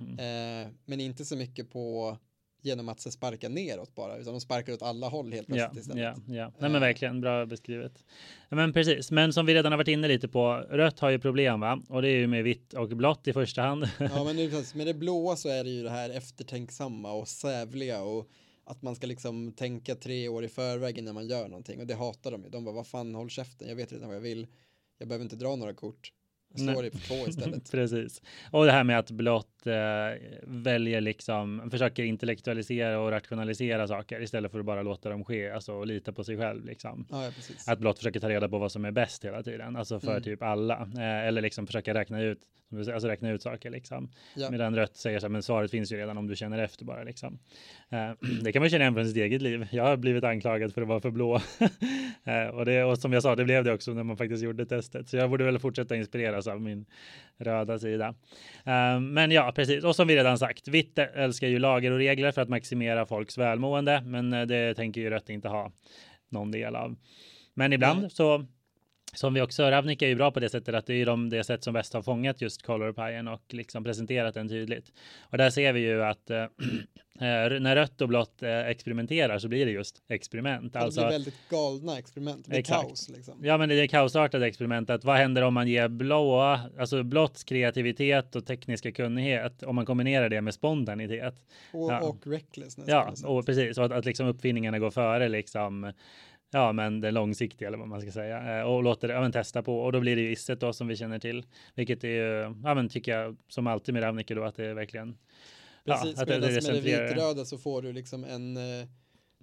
Mm. Eh, men inte så mycket på genom att sparka neråt bara, utan de sparkar åt alla håll helt plötsligt ja, istället. Ja, ja. Nej men eh. verkligen, bra beskrivet. Men precis, men som vi redan har varit inne lite på, rött har ju problem va? Och det är ju med vitt och blått i första hand. ja, men nu, med det blåa så är det ju det här eftertänksamma och sävliga och att man ska liksom tänka tre år i förväg innan man gör någonting och det hatar de ju. De bara, vad fan, håll käften, jag vet redan vad jag vill. Jag behöver inte dra några kort. Slår dig på två istället. Precis. Och det här med att blott eh, väljer liksom, försöker intellektualisera och rationalisera saker istället för att bara låta dem ske, alltså och lita på sig själv liksom. Ja, ja, att blott försöker ta reda på vad som är bäst hela tiden, alltså för mm. typ alla. Eh, eller liksom försöka räkna ut, alltså räkna ut saker liksom. Ja. Medan rött säger så här, men svaret finns ju redan om du känner efter bara liksom. Eh, det kan man känna igen från sitt eget liv. Jag har blivit anklagad för att vara för blå. eh, och, det, och som jag sa, det blev det också när man faktiskt gjorde testet. Så jag borde väl fortsätta inspireras av min röda sida. Uh, men ja, precis. Och som vi redan sagt, vitt älskar ju lager och regler för att maximera folks välmående, men det tänker ju rött inte ha någon del av. Men ibland mm. så som vi också, Ravnik är ju bra på det sättet att det är de, det sätt som bäst har fångat just Color Pien och liksom presenterat den tydligt. Och där ser vi ju att äh, när rött och blått äh, experimenterar så blir det just experiment. Alltså, det blir väldigt galna experiment, det exakt. kaos. Liksom. Ja, men det är kaosartade experiment. Att vad händer om man ger blåa, alltså blått kreativitet och tekniska kunnighet, om man kombinerar det med spontanitet. Och, ja. och recklessness. Ja, och precis. Och att, att liksom uppfinningarna går före liksom Ja, men det långsiktiga eller vad man ska säga eh, och låter det ja, testa på och då blir det ju isset då som vi känner till, vilket är ju, ja, men tycker jag som alltid med Ravnicke då att det är verkligen. Precis, ja, att det, det med det vitröda så får du liksom en eh,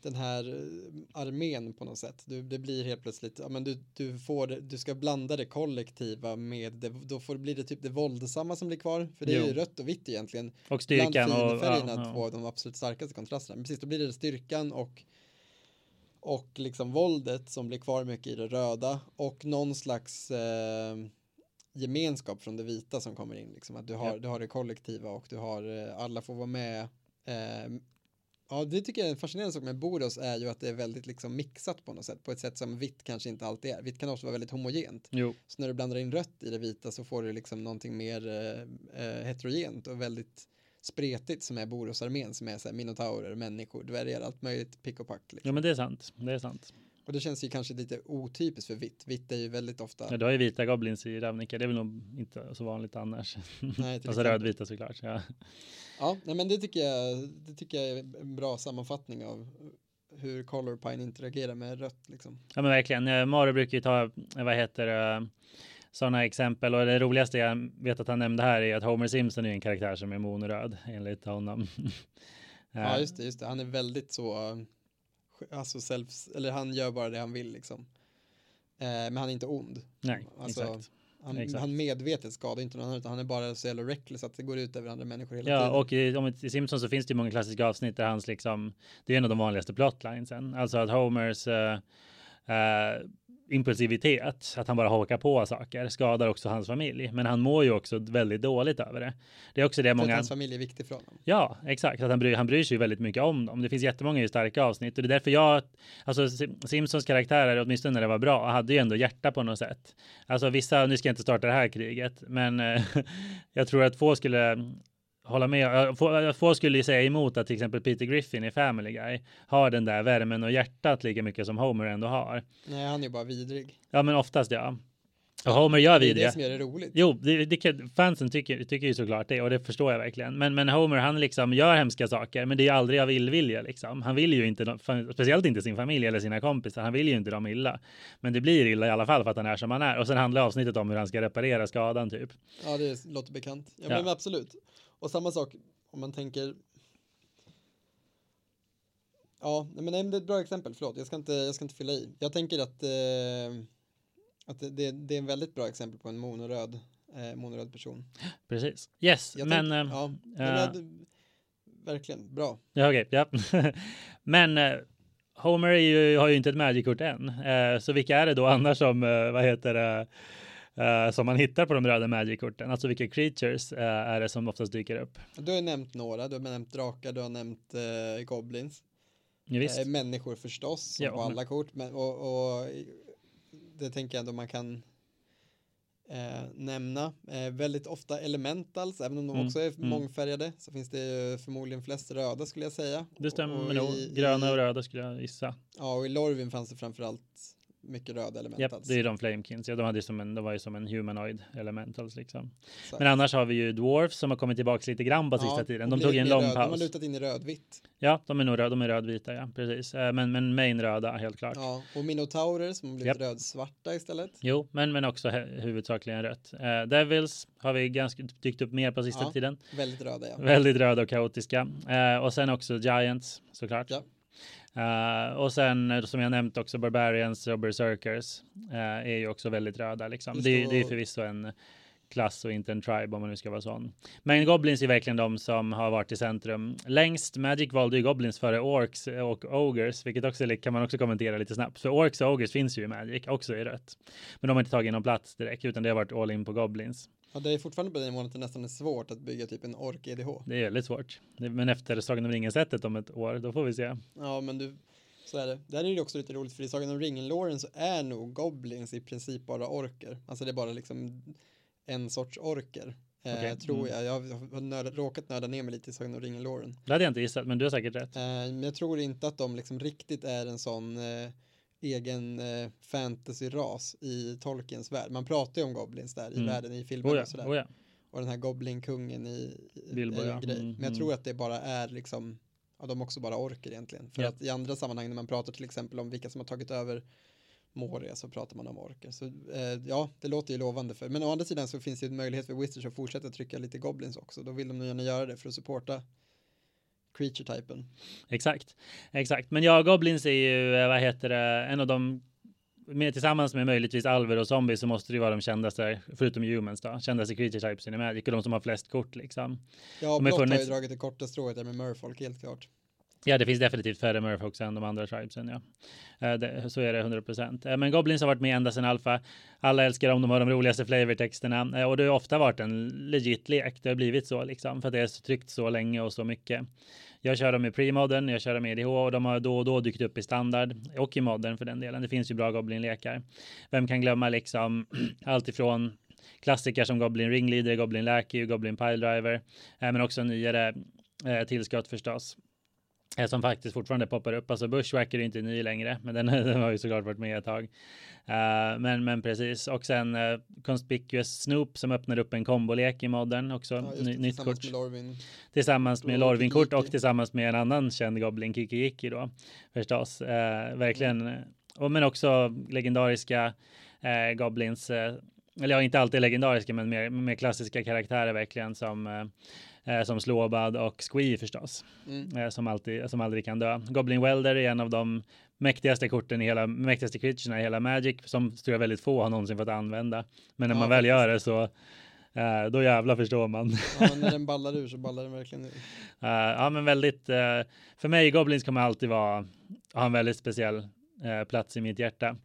den här eh, armén på något sätt. Du, det blir helt plötsligt, ja men du, du får du ska blanda det kollektiva med det, då får, blir det typ det våldsamma som blir kvar, för det jo. är ju rött och vitt egentligen. Och styrkan och ja, ja. två av de absolut starkaste kontrasterna. Precis, då blir det styrkan och och liksom våldet som blir kvar mycket i det röda och någon slags eh, gemenskap från det vita som kommer in liksom att du har, ja. du har det kollektiva och du har eh, alla får vara med eh, Ja, det tycker jag är en fascinerande sak med Boros är ju att det är väldigt liksom mixat på något sätt, på ett sätt som vitt kanske inte alltid är. Vitt kan också vara väldigt homogent. Jo. Så när du blandar in rött i det vita så får du liksom någonting mer eh, eh heterogent och väldigt spretigt som är Boros-armén som är så här minotaurer, människor, dvärgar, allt möjligt pick och pack. Liksom. Ja men det är sant, det är sant. Och det känns ju kanske lite otypiskt för vitt. Vitt är ju väldigt ofta. Ja, du har ju vita goblins i Ravnica. Det är väl nog inte så vanligt annars. Nej, alltså rödvita såklart. Ja, ja nej, men det tycker, jag, det tycker jag är en bra sammanfattning av hur Colorpine interagerar med rött. Liksom. Ja, men verkligen. Mario brukar ju ta, vad heter det, sådana exempel. Och det roligaste jag vet att han nämnde här är att Homer Simpson är en karaktär som är monoröd enligt honom. ja, just det, just det. Han är väldigt så alltså self, eller han gör bara det han vill liksom. Eh, men han är inte ond. Nej, alltså, exakt. Han, exakt. han medvetet skadar inte någon annan utan han är bara så jävla reckless att det går ut över andra människor hela ja, tiden. Ja, och i, om, i Simpsons så finns det ju många klassiska avsnitt där hans liksom, det är en av de vanligaste plotlinesen. Alltså att Homers uh, uh, impulsivitet, att han bara hakar på saker, skadar också hans familj. Men han mår ju också väldigt dåligt över det. Det är också det för många... Att hans familj är viktig för honom. Ja, exakt. Att han, bryr, han bryr sig ju väldigt mycket om dem. Det finns jättemånga starka avsnitt och det är därför jag, alltså Simpsons karaktärer, åtminstone när det var bra, hade ju ändå hjärta på något sätt. Alltså vissa, nu ska jag inte starta det här kriget, men jag tror att få skulle hålla med. Få, skulle säga emot att till exempel Peter Griffin i Family Guy har den där värmen och hjärtat lika mycket som Homer ändå har. Nej, han är bara vidrig. Ja, men oftast ja. Och Homer gör vidriga. Det är det som gör det roligt. Jo, det, det, fansen tycker, tycker ju såklart det och det förstår jag verkligen. Men, men Homer, han liksom gör hemska saker, men det är aldrig av illvilja liksom. Han vill ju inte, speciellt inte sin familj eller sina kompisar, han vill ju inte dem illa. Men det blir illa i alla fall för att han är som han är. Och sen handlar avsnittet om hur han ska reparera skadan typ. Ja, det låter bekant. Ja, ja. men absolut. Och samma sak om man tänker Ja, men det är ett bra exempel, förlåt, jag ska inte, jag ska inte fylla i. Jag tänker att, eh, att det, det, är en väldigt bra exempel på en monoröd, eh, monoröd person. Precis, yes, jag men... Tänk, ja, äh, men, verkligen, bra. Ja, okej, okay, ja. men äh, Homer ju, har ju inte ett Magic-kort än, äh, så vilka är det då annars som, vad heter det, uh, som man hittar på de röda Magic-korten. Alltså vilka creatures uh, är det som oftast dyker upp? Du har nämnt några, du har nämnt drakar, du har nämnt uh, goblins. Ja, människor förstås, ja, på alla men... kort. Men, och, och, det tänker jag ändå man kan eh, nämna. Eh, väldigt ofta elementals, även om de mm. också är mm. mångfärgade, så finns det förmodligen flest röda skulle jag säga. Det stämmer nog, gröna och röda skulle jag gissa. Ja, och i Lorvin fanns det framförallt mycket röda element. Yep, det är de Flamekins. Ja, de, hade som en, de var ju som en humanoid elementals liksom. Men annars har vi ju Dwarfs som har kommit tillbaka lite grann på ja, sista tiden. De tog en lång röd, paus. De har lutat in i rödvitt. Ja, de är nog röd, de är rödvita, ja, precis. Eh, men, men main röda, helt klart. Ja, och minotaurer som har blivit yep. rödsvarta istället. Jo, men, men också huvudsakligen rött. Uh, Devils har vi ganska dykt upp mer på sista ja, tiden. Väldigt röda, ja. Väldigt röda och kaotiska. Uh, och sen också Giants, såklart. Ja. Uh, och sen eh, som jag nämnt också Barbarians och Berserkers uh, är ju också väldigt röda liksom. Det, det, är förvisso en klass och inte en tribe om man nu ska vara sån. Men Goblins är verkligen de som har varit i centrum längst. Magic valde ju Goblins före Orks och Ogres, vilket också kan man också kommentera lite snabbt. För Orks och Ogres finns ju i Magic, också i rött. Men de har inte tagit någon plats direkt, utan det har varit all in på Goblins. Ja, det är fortfarande på den målet det nästan är svårt att bygga typ en ork EDH. Det är väldigt svårt. Men efter Sagan om ringen-sättet om ett år, då får vi se. Ja, men du, så är det. Där är det också lite roligt för i Sagan om ringen-låren så är nog Goblins i princip bara orker. Alltså det är bara liksom en sorts orker. Eh, okay. tror mm. jag. Jag har nörd, råkat nörda ner mig lite i Sagan om ringen-låren. Det hade jag inte gissat, men du har säkert rätt. Eh, men jag tror inte att de liksom riktigt är en sån eh, egen eh, fantasy-ras i Tolkiens värld. Man pratar ju om goblins där mm. i världen i filmen oh ja, och sådär. Oh ja. Och den här goblinkungen i, Bilbo, är en grej. Mm, Men jag mm. tror att det bara är liksom ja, de också bara orker egentligen. För Ja. att i andra sammanhang när man pratar till exempel om vilka som har tagit över Moria så pratar man om orker. Så eh, ja, det låter ju lovande för. Men å andra sidan så finns det ju en möjlighet för Wizards att fortsätta trycka lite Goblins också. Då vill de gärna göra det för att supporta creature-typen. Exakt, exakt. Men ja, Goblins är ju, eh, vad heter det, en av de med, tillsammans med möjligtvis alver och zombies så måste det ju vara de kändaste, förutom humans då, kändaste creature typesen i Magic och de som har flest kort liksom. Ja, Blått har ju dragit det korta strået där med Murfolk, helt klart. Ja, det finns definitivt färre Murfolks än de andra tribesen, ja. Eh, Det, så är det 100 procent. Men Goblins har varit med ända sedan alfa. Alla älskar dem, de har de roligaste flavortexterna och det har ofta varit en legit lek. Det har blivit så liksom för att det är tryckt så länge och så mycket. Jag kör dem i premodern, jag kör dem i EDH och de har då och då dykt upp i standard och i modern för den delen. Det finns ju bra Goblin-lekar. Vem kan glömma liksom allt ifrån klassiker som Goblin Ringleader, Goblin Lackey, Goblin Piledriver, eh, men också nyare eh, tillskott förstås. Eh, Som faktiskt fortfarande poppar upp. Alltså Bushwacker är inte ny längre, men den, den har ju såklart varit med ett tag. Eh, men, men precis. Och sen uh, Conspicuous Snoop som öppnar upp en kombolek i modden också. Ja, just Ny, det, nytt tillsammans kort. med Lorvin. Tillsammans med och Lorvin-kort och tillsammans med en annan känd Goblin Kiki då. Förstås. Eh, verkligen. Mm. Och, men också legendariska eh, Goblins. Eh, eller ja, inte alltid legendariska, men mer, mer klassiska karaktärer verkligen som eh, eh, som Slåbad och Squee förstås, Mm. eh, som, alltid, som aldrig kan dö. Goblin Welder är en av de mäktigaste korten i hela, mäktigaste creaturena i hela Magic, som tror jag väldigt få har någonsin fått använda. Men när Ja, man väl gör det så, eh, då jävla förstår man. Ja, när den ballar ur så ballar den verkligen ur. Eh, ja, men väldigt, eh, för mig Goblins kommer alltid vara, ha en väldigt speciell eh, plats i mitt hjärta.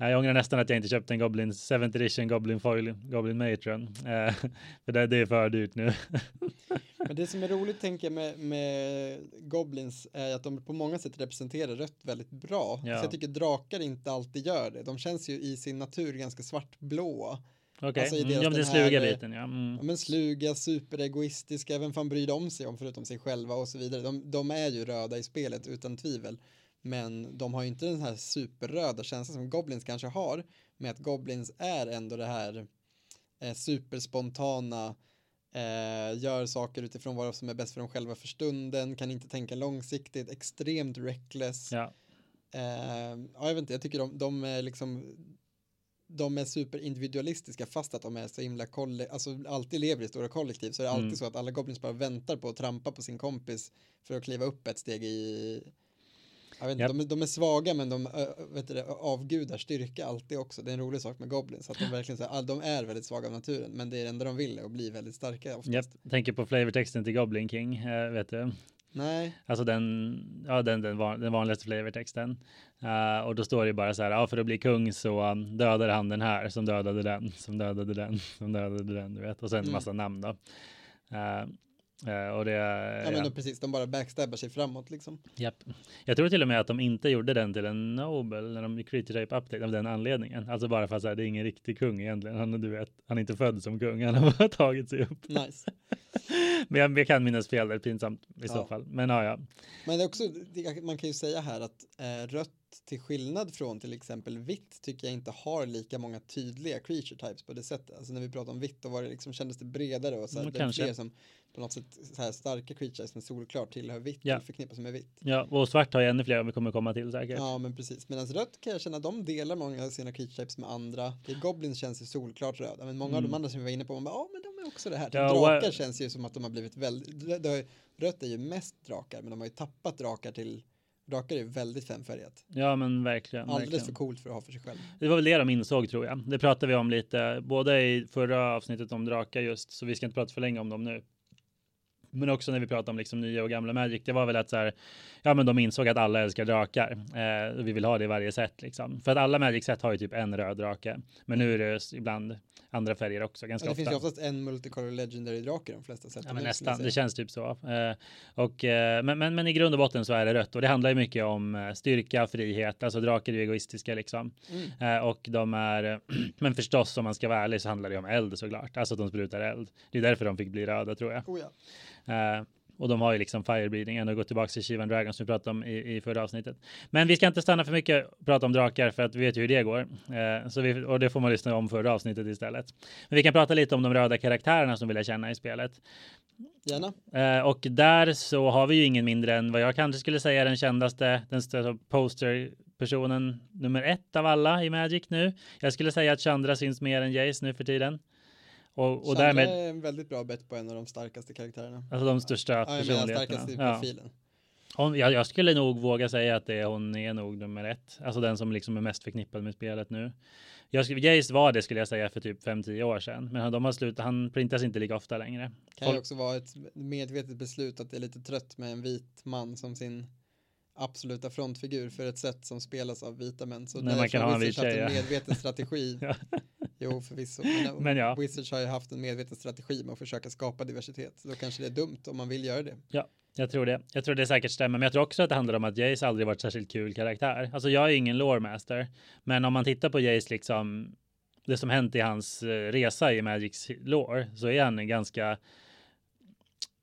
Eh, jag ångrar nästan att jag inte köpte en Goblin 7th edition Goblin Foil, Goblin Matron. Eh, för det, det är för dyrt nu. Men det som är roligt tänker jag med, med Goblins är att de på många sätt representerar rött väldigt bra. Ja. Så jag tycker drakar inte alltid gör det. De känns ju i sin natur ganska svartblåa. Okej, Alltså, i mm, deras ja, men den här, sluga eh, biten ja. Mm. Ja, men sluga, superegoistiska, vem fan bryr de sig om förutom sig själva och så vidare. De, de är ju röda i spelet utan tvivel. Men de har ju inte den här superröda känslan som Goblins kanske har. Med att Goblins är ändå det här eh, superspontana, eh, gör saker utifrån vad som är bäst för dem själva för stunden, kan inte tänka långsiktigt, extremt reckless. Ja. Eh, ja, jag vet inte, jag tycker de, de är liksom de är superindividualistiska fast att de är så himla kollektiv, alltså alltid lever i stora kollektiv så är det alltid Mm. så att alla goblins bara väntar på att trampa på sin kompis för att kliva upp ett steg i jag vet inte, Japp. de, är- de är svaga men de vet du, avgudar styrka alltid också. Det är en rolig sak med goblins. Att de verkligen så här, all- de är väldigt svaga av naturen men det är det enda de vill är att bli väldigt starka oftast. Japp, tänker på flavortexten till Goblin King, eh, vet du. Nej, Alltså den, ja, den, den, van, den vanligaste flavortexten. Uh, och då står det bara så här, ja, för att bli kung så um, dödade han den här som dödade den, som dödade den, som dödade den, du vet. Och sen en Mm. massa namn då. Eh, och det, ja, men ja, precis, de bara backstabbar sig framåt liksom. japp. Jag tror till och med att de inte gjorde den till en Nobel när de creature type update av den anledningen. Alltså bara för att så här, det är ingen riktig kung egentligen. Han, du vet, han är inte född som kung, han har bara tagit sig upp. Nice. Men jag, jag kan minnas fel, det är pinsamt i så Ja. fall. Men ja, ja. Men det är också, det, man kan ju säga här att eh, rött till skillnad från till exempel vitt tycker jag inte har lika många tydliga creature types på det sättet. Alltså när vi pratar om vitt då var det liksom, kändes det bredare och så här, Mm, det är fler som på något sätt så här starka creatures som solklart tillhör vitt Ja. förknippas med vitt. Ja, och svart har ju ännu fler vi kommer komma till säkert. Ja men precis, medan rött kan jag känna de delar många av sina creature types med andra. Det Goblins känns ju solklart röda, men många av de Mm. andra som vi var inne på, man bara, ja men de är också det här. Ja, drakar känns ju som att de har blivit väldigt, har, rött är ju mest drakar, men de har ju tappat drakar till, drakar är väldigt femfärgat. Ja, men verkligen. Alldeles verkligen. för coolt för att ha för sig själv. Det var väl det de insåg tror jag. Det pratade vi om lite, både i förra avsnittet om drakar just, så vi ska inte prata för länge om dem nu. Men också när vi pratar om liksom nya och gamla Magic, det var väl att så här, ja men de insåg att alla älskar drakar. Eh, och vi vill ha det i varje set liksom. För att alla Magic-set har ju typ en röd drake. Men nu är det ibland andra färger också, ganska Ja, det ofta. finns ju oftast en multicolor legendary drake i de flesta sätt. Ja, men nästan. Det känns typ så. Eh, och, eh, men, men, men i grund och botten så är det rött och det handlar ju mycket om eh, styrka, frihet. Alltså drakar är ju egoistiska liksom. Mm. Eh, och de är, men förstås om man ska vara ärlig så handlar det om eld såklart. Alltså att de sprutar eld. Det är därför de fick bli röda tror jag. Oh, ja. Eh, och de har ju liksom firebreeding, ändå gått tillbaka till Shivan Dragon som vi pratade om i, i förra avsnittet. Men vi ska inte stanna för mycket och prata om drakar för att vi vet ju hur det går. Eh, så vi, och det får man lyssna om förra avsnittet istället. Men vi kan prata lite om de röda karaktärerna som vill jag känna i spelet. Gärna. Eh, och där så har vi ju ingen mindre än vad jag kanske skulle säga den kändaste, den största posterpersonen nummer ett av alla i Magic nu. Jag skulle säga att Chandra syns mer än Jace nu för tiden. Och, och därmed... är en väldigt bra bett på en av de starkaste karaktärerna. Alltså de största ja, personligheterna. Starkaste ja. profilen. Hon, jag, jag, skulle nog våga säga att det är, hon är nog nummer ett. Alltså den som liksom är mest förknippad med spelet nu. Jag skulle, Jace var det skulle jag säga för typ 5-10 år sedan. Men de har slutat, han printas inte lika ofta längre. Kan ju också vara ett medvetet beslut att det är lite trött med en vit man som sin absoluta frontfigur för ett sätt som spelas av vita män. Så Nej, man kan ha en vit tjej. En medveten strategi. ja. Jo, förvisso. Men, men ja. Wizards har ju haft en medveten strategi med att försöka skapa diversitet. Då kanske det är dumt om man vill göra det. Ja, jag tror det. Jag tror det säkert stämmer. Men jag tror också att det handlar om att Jace aldrig varit särskilt kul karaktär. Alltså jag är ingen loremaster. Men om man tittar på Jace liksom det som hänt i hans eh, resa i Magics lore så är han ganska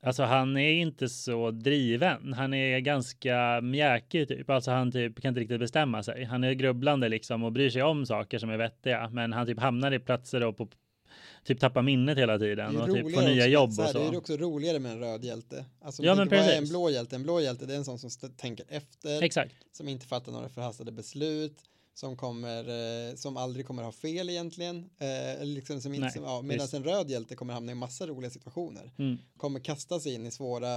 Alltså han är inte så driven. Han är ganska mjäkig typ. Alltså han typ kan inte riktigt bestämma sig. Han är grubblande liksom och bryr sig om saker som är vettiga. Men han typ hamnar i platser och på typ tappar minnet hela tiden och typ får nya jobb här, och så. Det är också roligare med en röd hjälte. Alltså ja, men precis. en blå hjälte. En blå hjälte det är en sån som tänker efter. Exakt. Som inte fattar några förhastade beslut som kommer, eh, som aldrig kommer ha fel egentligen. Eh, liksom som inte, ja, medan en röd hjälte kommer hamna i massa roliga situationer. Mm. Kommer kasta sig in i svåra,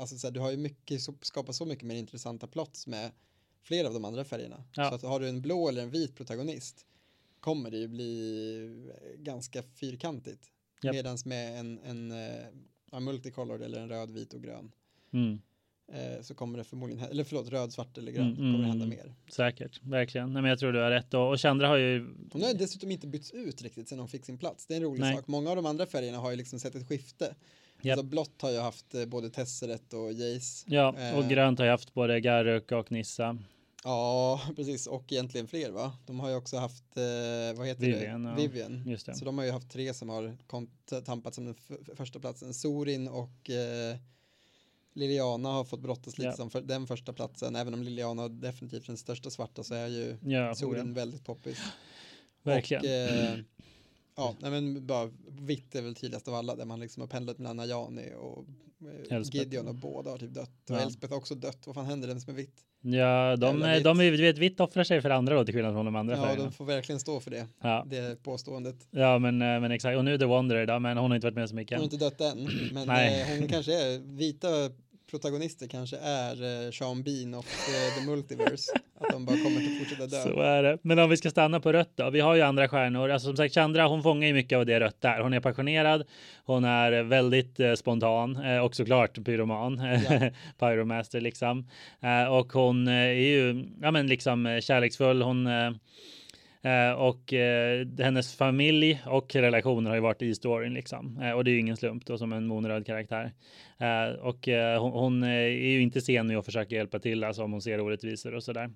alltså så här, du har ju mycket, så, skapar så mycket mer intressanta plots med flera av de andra färgerna. Ja. Så att har du en blå eller en vit protagonist kommer det ju bli ganska fyrkantigt. Yep. Medan med en, en, en eh, multicolor eller en röd, vit och grön. Mm eh, så kommer det förmodligen, eller förlåt, röd, svart eller grön, mm, kommer det hända mm. mer. Säkert, verkligen. Nej, men jag tror du har rätt. Och, och Chandra har ju... Hon har dessutom inte bytts ut riktigt sedan hon fick sin plats. Det är en rolig Nej. sak. Många av de andra färgerna har ju liksom sett ett skifte. Yep. Alltså blått har ju haft eh, både Tesseret och Jace. Ja, och eh, grönt har ju haft både Garuk och Nissa. Ja, precis. Och egentligen fler va? De har ju också haft, eh, vad heter Vivian, det? Ja. Vivian. Just det. Så de har ju haft tre som har tampat som den första platsen. Sorin och eh, Liliana har fått brottas lite ja. som för den första platsen. Även om Liliana har definitivt den största svarta så är ju ja, solen väldigt poppis. Verkligen. Och, eh, ja, nej, men bara vitt är väl tydligast av alla där man liksom har pendlat mellan Najani och eh, Gideon och båda har typ dött. Och ja. Elspeth har också dött. Vad fan händer den som är vitt? Ja, de, är, de är, vet, vitt offrar sig för andra då till skillnad från de andra Ja, färgerna. de får verkligen stå för det. Ja. Det påståendet. Ja, men, eh, men exakt. Och nu det Wanderer då, men hon har inte varit med så mycket. Hon har inte dött än, men Nej. Eh, hon kanske är vita protagonister kanske är eh, Sean Bean och eh, The Multiverse. att de bara kommer att fortsätta dö. Så är det. Men om vi ska stanna på rött då. Vi har ju andra stjärnor. Alltså som sagt, Chandra, hon fångar ju mycket av det rött där. Hon är passionerad. Hon är väldigt eh, spontan eh, och såklart pyroman. Ja. Pyromaster liksom. Eh, och hon är ju, ja men liksom kärleksfull. Hon Eh, och eh, hennes familj och relationer har ju varit i storyn liksom. Eh, och det är ju ingen slump då som en monröd karaktär. Eh, och eh, hon, hon, är ju inte sen med att försöka hjälpa till alltså om hon ser orättvisor och sådär.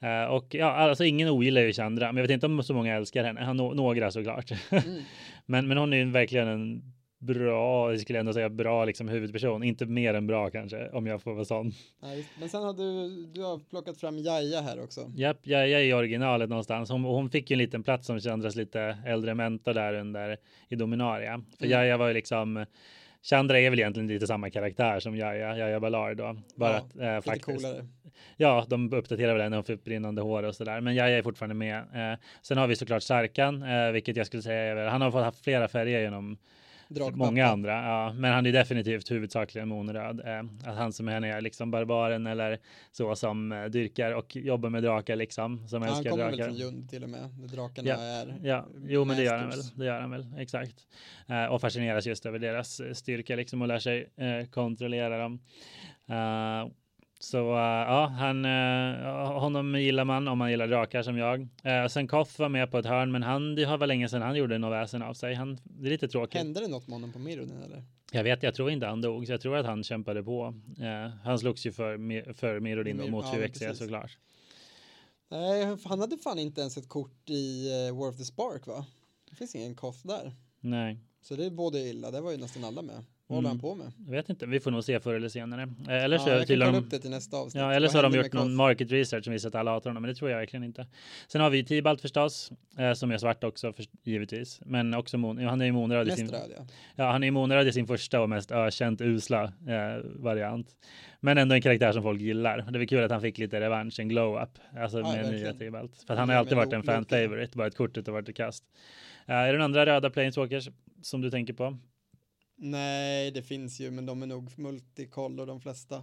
Eh, och ja, alltså ingen ogillar ju Chandra, men jag vet inte om så många älskar henne. No några såklart. Mm. men, men hon är ju verkligen en bra, jag skulle ändå säga bra liksom huvudperson, inte mer än bra kanske om jag får vara sån. Nej, men sen har du, du har plockat fram Jaja här också. Japp, Jaja i originalet någonstans. Hon, hon fick ju en liten plats som kändes lite äldre mentor där under i Dominaria. För mm. Jaja var ju liksom Chandra är väl egentligen lite samma karaktär som Jaja, Jaja Ballard då. Bara ja, att, eh, faktiskt. Coolare. Ja, de uppdaterar väl henne och får brinnande hår och sådär. Men Jaja är fortfarande med. Eh, sen har vi såklart Sarkan, eh, vilket jag skulle säga är väl, han har fått haft flera färger genom Många andra, ja. Men han är definitivt huvudsakligen monröd. Eh, att han som är liksom barbaren eller så som eh, dyrkar och jobbar med drakar liksom. Som ja, älskar han kommer drakar. väl från Jund till och med. Drakarna ja. är Ja, jo men det gör han väl. Det gör han väl, exakt. Eh, och fascineras just över deras styrka liksom och lär sig eh, kontrollera dem. Så uh, ja, han, uh, honom gillar man om man gillar drakar som jag. Uh, sen Koff var med på ett hörn, men han, det har väl länge sedan han gjorde något väsen av sig. Han, det är lite tråkigt. Hände det något med honom på Mironen eller? Jag vet, jag tror inte han dog, så jag tror att han kämpade på. han slogs ju för, för Mirodin och mot ja, såklart. Nej, han hade fan inte ens ett kort i War of the Spark va? Det finns ingen Koff där. Nej. Så det är både illa, det var ju nästan alla med. Vad håller han på med? Jag vet inte, vi får nog se förr eller senare. Eh, Eller så Ja, jag kan dem- upp det till nästa avsnitt. Ja, eller så har de gjort någon market research som visar att alla hatar honom, men det tror jag verkligen inte. Sen har vi Tibalt förstås, eh, som är svart också, för, givetvis. Men också mon- han är ju månröd i sin... röd ja. Ja, han är ju månröd i sin första och mest ökänt usla eh, variant. Men ändå en karaktär som folk gillar. Det var kul att han fick lite revansch, en glow-up. Alltså Ja, med nya verkligen. Tibalt. För han har alltid varit en fan favorite, bara ett kortet har varit ett kast. Eh, är det några andra röda planeswalkers som du tänker på? Nej, det finns ju, men de är nog multicolor de flesta.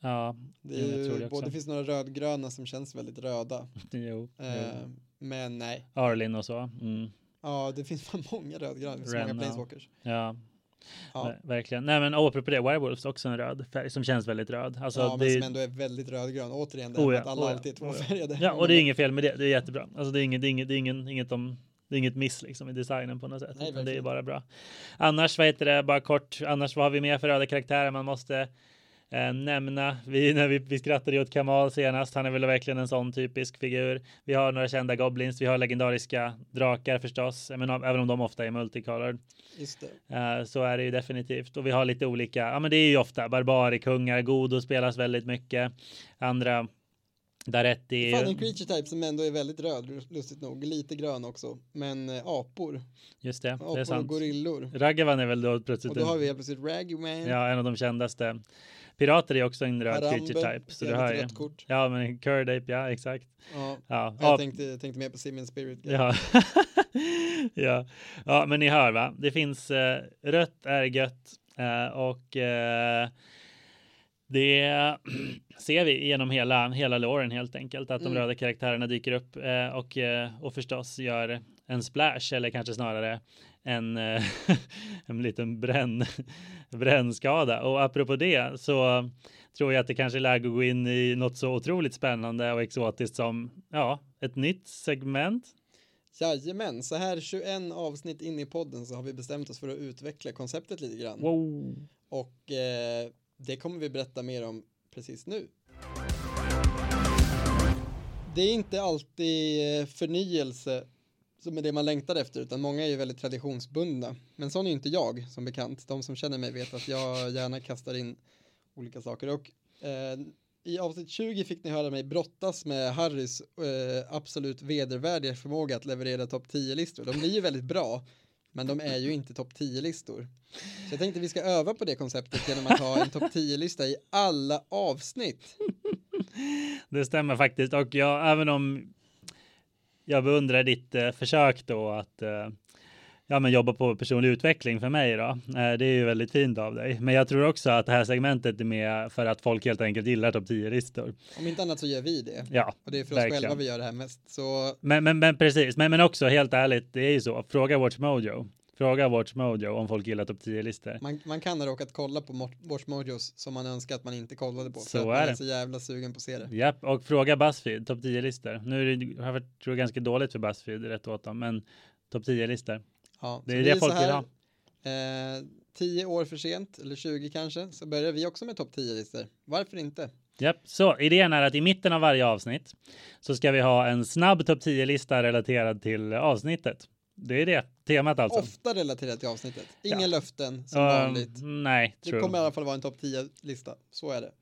Ja, Det, Jo, är ju, det både finns några rödgröna som känns väldigt röda. jo. jo. Eh, men nej. Arlin och så. Mm. Ja, det finns fan många rödgröna. Det finns många planeswalkers. Ja, Ja, ver- verkligen. Nej, men apropå det, Werewolves också en röd färg som känns väldigt röd. Alltså, ja men det, som ändå är väldigt rödgrön. Återigen, det här Oh med ja, att alla oh alltid är oh tvåfärgade. Ja, och det är inget fel med det. Det är jättebra. Alltså det är inget, det är inget, det är ingen, inget om det är inget miss liksom i designen på något sätt. Nej, det är bara bra. Annars, vad heter det, bara kort, annars vad har vi mer för röda karaktärer man måste eh, nämna? Vi, när vi, vi skrattade åt Kamal senast, han är väl verkligen en sån typisk figur. Vi har några kända goblins, vi har legendariska drakar förstås, men även om de ofta är multicolored. Just. Eh, så är det ju definitivt. Och vi har lite olika, ja men det är ju ofta barbarikungar, Godo spelas väldigt mycket. Andra Daretti. Fan, en creature type som ändå är väldigt röd, lustigt nog. Lite grön också. Men eh, apor. Just det, det Apor är och sant. gorillor. Ragavan är väl då plötsligt Och då har vi helt plötsligt Ragman. ja, en av de kändaste. Pirater är också en röd Harambe, creature type. Så du hör ju. kort. Ja, men Curdape, ja exakt. Ja. Ja, Jag ja, tänkte, tänkte mer på Simian Spirit. ja. ja. ja, men ni hör va? Det finns eh, rött är gött eh, och eh, det ser vi genom hela, hela låren helt enkelt, att de Mm. röda karaktärerna dyker upp eh, och, eh, och förstås gör en splash eller kanske snarare en, eh, en liten bränn, brännskada. Och apropå det så tror jag att det kanske är läge att gå in i något så otroligt spännande och exotiskt som ja, ett nytt segment. Jajamän, så här 21 avsnitt in i podden så har vi bestämt oss för att utveckla konceptet lite grann. Wow. Och eh, det kommer vi berätta mer om precis nu. Det är inte alltid eh, förnyelse som är det man längtar efter, utan många är ju väldigt traditionsbundna. Men sån är inte jag, som bekant. De som känner mig vet att jag gärna kastar in olika saker. Och eh, i avsnitt 20 fick ni höra mig brottas med Harrys eh, absolut vedervärdiga förmåga att leverera topp 10-listor. De blir ju väldigt bra, men de är ju inte topp 10-listor. Så jag tänkte vi ska öva på det konceptet genom att ha en topp 10-lista i alla avsnitt. Det stämmer faktiskt och jag, även om jag beundrar ditt eh, försök då att eh, ja, men jobba på personlig utveckling för mig då. Eh, det är ju väldigt fint av dig. Men jag tror också att det här segmentet är med för att folk helt enkelt gillar topp 10-listor. Om inte annat så gör vi det. Ja, Och det är för oss verkligen. själva vi gör det här mest. Så Men, men, men precis, men, men också helt ärligt, det är ju så. Fråga Watch Mojo. Fråga Watch Mojo om folk gillar topp 10-listor. man, man kan ha råkat kolla på Mo- Watch Mojos som man önskar att man inte kollade på. Så är man är det. så jävla sugen på att se det. Japp, och fråga Buzzfeed, topp 10-listor. Nu är det, varit, tror jag, ganska dåligt för Buzzfeed, rätt åt dem, men topp 10-listor. Ja, Det är det folk vill ha. Eh, tio år för sent, eller 20 kanske, så börjar vi också med topp 10-listor. Varför inte? Japp, så idén är att i mitten av varje avsnitt så ska vi ha en snabb topp 10-lista relaterad till avsnittet. Det är det temat alltså. Ofta relaterat till avsnittet. Inga Ja. löften som Um, vanligt. Nej, Det true. kommer i alla fall vara en topp 10-lista, så är det.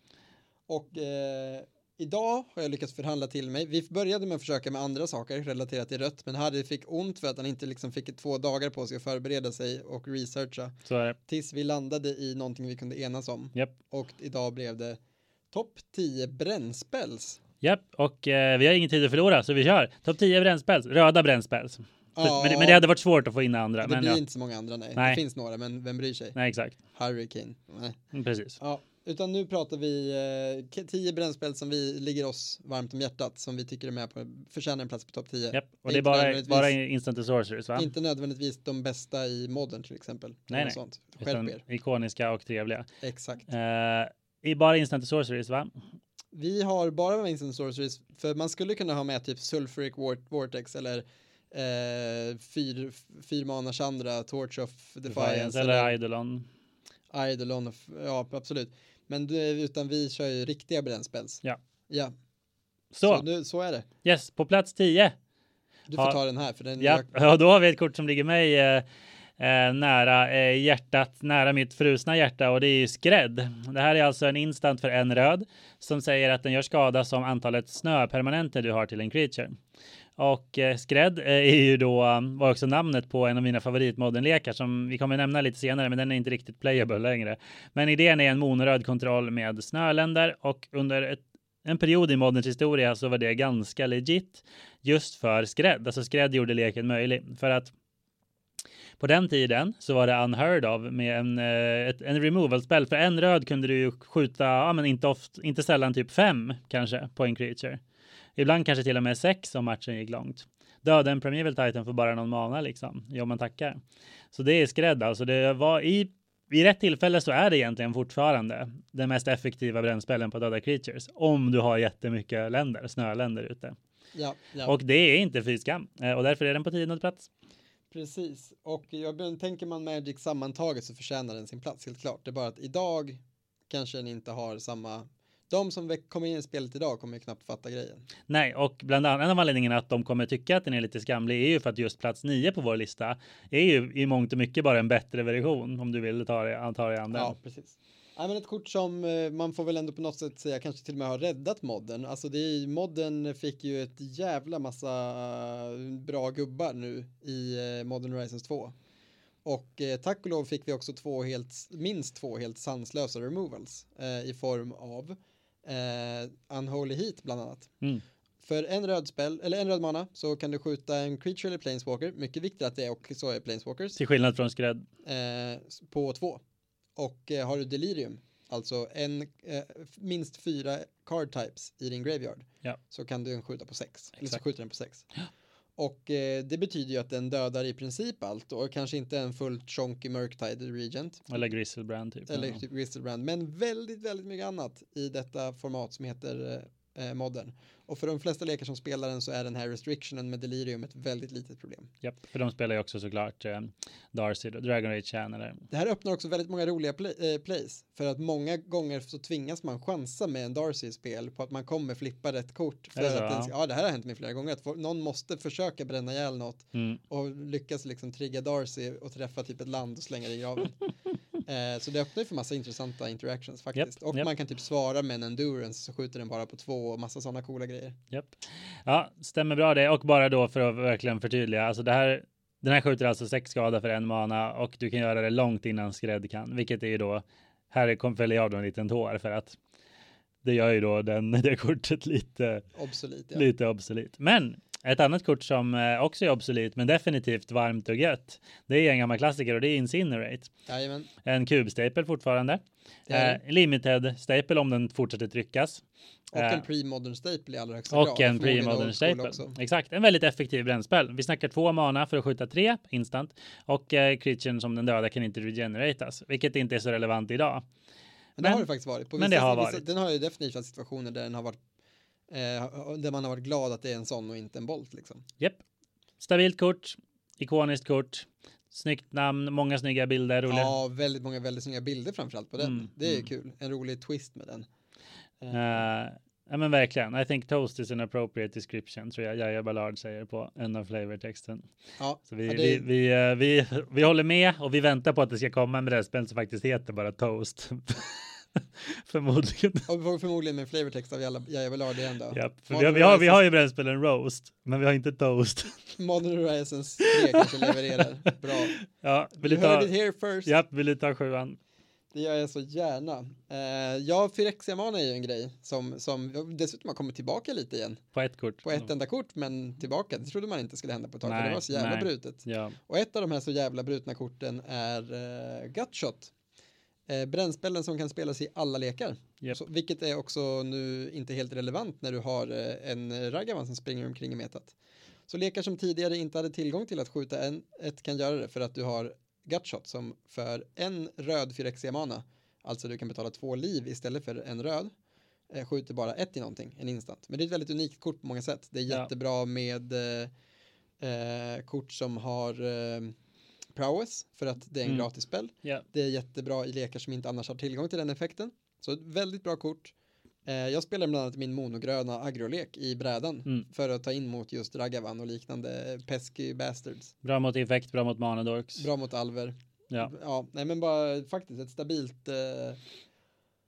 Och eh, idag har jag lyckats förhandla till mig. Vi började med att försöka med andra saker relaterat till rött, men Harry fick ont för att han inte liksom fick två dagar på sig att förbereda sig och researcha. Så är det. Tills vi landade i någonting vi kunde enas om. Japp. Och idag blev det topp 10 brännspells. Japp, och eh, vi har ingen tid att förlora så vi kör. Topp 10 brännspels, röda brännspels. Ja. Men, det- men det hade varit svårt att få in andra. Det Men blir ja. inte så många andra, nej. Nej. Det finns några, men vem bryr sig? Nej, exakt. Hurricane. Nej. Mm, Precis. Ja, utan nu pratar vi eh, 10 brännspel som vi ligger oss varmt om hjärtat, som vi tycker är med på, förtjänar en plats på topp 10. Japp. Och det är bara, bara instant sorceries va? Inte nödvändigtvis de bästa i modern till exempel. Nej, Eller nej. Sånt. Er. ikoniska och trevliga. Exakt. Eh, I bara instant sorceries va? Vi har bara Instant Sorceries, för man skulle kunna ha med typ Sulfuric Vor- Vortex eller eh, fyr, fyrmana Chandra, Torch of Defiance, Defiance eller Eidolon. Eidolon, ja absolut. Men det, utan vi kör ju riktiga brännspels. Ja. Ja, Så, så, nu, så är det. yes, på plats 10. Du får Ja. ta den här för den Ja, ja, då har vi ett kort som ligger mig eh, eh, nära eh, hjärtat, nära mitt frusna hjärta och det är ju skrädd. Det här är alltså en instant för en röd som säger att den gör skada som antalet snöpermanenter du har till en creature. Och eh, skrädd eh, är ju då var också namnet på en av mina favoritmodernlekar som vi kommer nämna lite senare, men den är inte riktigt playable längre. Men idén är en monoröd kontroll med snöländer och under ett en period i moderns historia så var det ganska legit just för skrädd. Alltså skrädd gjorde leken möjlig för att på den tiden så var det unheard of med en, eh, ett, en removal spell. För en röd kunde du ju skjuta, ja men inte, oft, inte sällan typ fem kanske på en creature. Ibland kanske till och med sex om matchen gick långt. Döda en Primeval Titan för bara någon mana liksom. Ja, man tackar. Så det är skrädd alltså. Det var i vid rätt tillfälle så är det egentligen fortfarande den mest effektiva brännspelen på döda creatures. Om du har jättemycket länder, snöländer ute. Ja, ja. Och det är inte fy skam. Eh, och därför är den på tionde plats. Precis, och jag tänker man Magic sammantaget så förtjänar den sin plats helt klart. Det är bara att idag kanske den inte har samma de som kommer in i spelet idag kommer ju knappt fatta grejen. Nej, och bland annat en av anledningarna att de kommer tycka att den är lite skamlig är ju för att just plats nio på vår lista är ju i mångt och mycket bara en bättre version om du vill ta det, ta det an den. Ja, precis. Ja, men ett kort som eh, man får väl ändå på något sätt säga kanske till och med har räddat modden. Alltså det är, modden fick ju ett jävla massa bra gubbar nu i eh, Modern Horizons 2. Och eh, tack och lov fick vi också två helt, minst två helt sanslösa removals eh, i form av eh, Unholy Heat bland annat. Mm. För en röd spel, eller en röd mana så kan du skjuta en creature eller planeswalker. Mycket viktigt att det också är planeswalkers. Till skillnad från skrädd. Eh, på två. Och eh, har du delirium, alltså en, eh, minst fyra card types i din graveyard. Ja. Så kan du skjuta på sex. Exakt. Eller så skjuter den på sex. Ja. Och eh, det betyder ju att den dödar i princip allt och kanske inte en fullt chonky Murktide Regent. Eller Griselbrand typ. Eller typ Griselbrand, men väldigt, väldigt mycket annat i detta format som heter eh, modern. Och för de flesta lekar som spelar den så är den här restrictionen med delirium ett väldigt litet problem. Japp, för de spelar ju också såklart eh, Darcy Dragon Age Channel. Det här öppnar också väldigt många roliga play, eh, plays. För att många gånger så tvingas man chansa med en Darcy-spel på att man kommer flippa rätt kort. För att den, ja, det här har hänt mig flera gånger. Att någon måste försöka bränna ihjäl något mm. och lyckas liksom trigga Darcy och träffa typ ett land och slänga det i graven. Eh, så det öppnar för massa intressanta interactions faktiskt. Yep, och yep. man kan typ svara med en endurance så skjuter den bara på två och massa sådana coola grejer. Yep. Ja, stämmer bra det. Och bara då för att verkligen förtydliga, alltså det här, den här skjuter alltså sex skada för en mana och du kan göra det långt innan skrädd kan, vilket är ju då, här fäller jag då en liten tår för att det gör ju då den, det kortet lite obsolit. Ja. Lite obsolit. Men ett annat kort som eh, också är obsolit, men definitivt varmt och gött. Det är en gammal klassiker och det är Incinerate. Jajamän. En kubstaple fortfarande. Eh, limited staple om den fortsätter tryckas. Och en eh, pre-modern staple i allra högsta grad. Och en pre-modern staple. Exakt, en väldigt effektiv brännspel. Vi snackar två mana för att skjuta tre instant och eh, creaturen som den döda kan inte regeneratas, vilket inte är så relevant idag. Men, men det har det faktiskt varit. På men det har varit. Den har ju definitivt situationer där den har varit Eh, där man har varit glad att det är en sån och inte en Bolt liksom. Japp. Stabilt kort, ikoniskt kort, snyggt namn, många snygga bilder. Roliga. Ja, väldigt många väldigt snygga bilder framförallt på den. Mm, det är mm. kul. En rolig twist med den. Uh, ja men verkligen. I think toast is an appropriate description tror jag Jaja Ballard säger på en av flavortexten. Ja, så vi, ja, det... vi, vi, uh, vi, vi, håller med och vi väntar på att det ska komma en brädspel som faktiskt heter bara toast. förmodligen. Och förmodligen med flavortext av Jaja Velarde igen då. Ja, för vi, har, vi, har, vi har ju brännspelen roast, men vi har inte toast. Modern Horizons 3 kanske levererar. Bra. Ja, vill du ta, here first. Ja, vill du ta sjuan? Det gör jag så gärna. Uh, ja, Phyrexia-mana är ju en grej som, som dessutom har kommit tillbaka lite igen. På ett kort. På ett enda kort, men tillbaka. Det trodde man inte skulle hända på ett tag, nej, för det var så jävla nej. brutet. Ja. Och ett av de här så jävla brutna korten är uh, Gutshot eh, brännspelen som kan spelas i alla lekar. Yep. Så, vilket är också nu inte helt relevant när du har eh, en Ragavan som springer omkring i metat. Så lekar som tidigare inte hade tillgång till att skjuta en, ett kan göra det för att du har Gutshot som för en röd Phyrexia mana, alltså du kan betala två liv istället för en röd, eh, skjuter bara ett i någonting, en instant. Men det är ett väldigt unikt kort på många sätt. Det är jättebra ja. med eh, eh, kort som har eh, prowess för att det är en mm. gratis spel. Yeah. Det är jättebra i lekar som inte annars har tillgång till den effekten. Så ett väldigt bra kort. Eh, jag spelar bland annat min monogröna agrolek i brädan Mm. för att ta in mot just Ragavan och liknande pesky bastards. Bra mot effekt, bra mot manadorks. Bra mot alver. Ja. ja, nej men bara faktiskt ett stabilt, eh,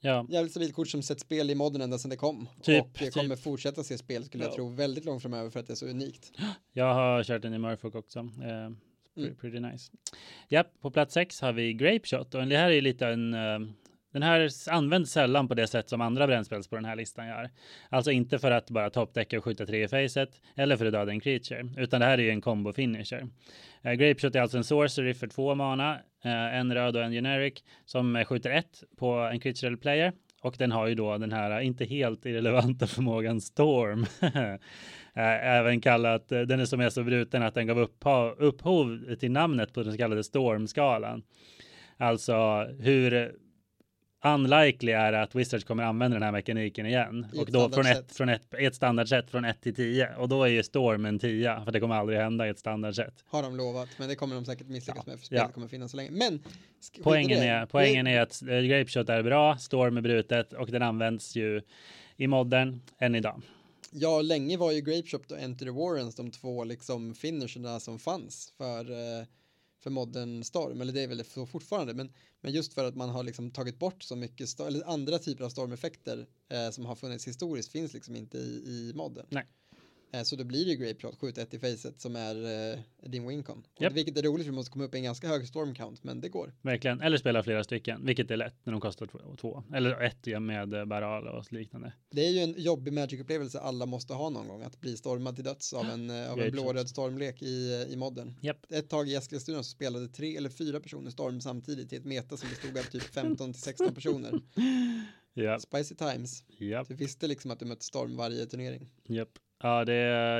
Ja, jävligt stabilt kort som sett spel i modden ända sedan det kom. Typ, och det typ. kommer fortsätta se spel skulle jag Ja. tro väldigt långt framöver för att det är så unikt. jag har kört den i Murfolk också. Eh, Mm. Pretty nice. Ja, på plats sex har vi Grape Shot och det här är lite en eh, den här används sällan på det sätt som andra brännspels på den här listan gör. Alltså inte för att bara toppdäcka och skjuta tre i facet eller för att döda en creature, utan det här är ju en combo finisher. Uh, Grape Shot är alltså en sorcery för två mana, eh, en röd och en generic som eh, skjuter ett på en creature eller player och den har ju då den här eh, inte helt irrelevanta förmågan Storm. Eh, Även kallat, eh, den är som är så bruten att den gav upphov, upphov till namnet på den så kallade Stormskalan. Alltså hur unlikely är det att Wizards kommer använda den här mekaniken igen. I och då från ett, från ett, ett standardsätt från 1 till 10. Och då är ju Storm en 10, för det kommer aldrig hända i ett standardsätt. Har de lovat, men det kommer de säkert misslyckas Ja. med för spelet Ja. kommer finnas så länge. Men Poängen är, poängen är att eh, Grape Shot är bra, Storm är brutet och den används ju i modern än idag. Ja, länge var ju Grape Shop och Enter the Warrens de två liksom finisherna som fanns för, eh, för modern storm, eller det är väl så fortfarande, men, men just för att man har liksom tagit bort så mycket, eller andra typer av stormeffekter eh, som har funnits historiskt finns liksom inte i, i modden. Nej. Eh, så då blir det ju Grape Shot, skjuta ett i facet som är eh, din wincon. Japp. Vilket är roligt för vi måste komma upp i en ganska hög storm count, men det går. Verkligen. Eller spela flera stycken, vilket är lätt när de kostar två. två. Eller ett med eh, Baral och liknande. Det är ju en jobbig Magic-upplevelse alla måste ha någon gång, att bli stormad till döds av en, eh, av en blåröd stormlek i, i modden. Japp. ett tag i Eskilstuna så spelade tre eller fyra personer Storm samtidigt i ett meta som bestod av typ 15 till 16 personer. Ja, Spicy times. japp, Du visste liksom att du mötte Storm varje turnering. japp. Ja, det,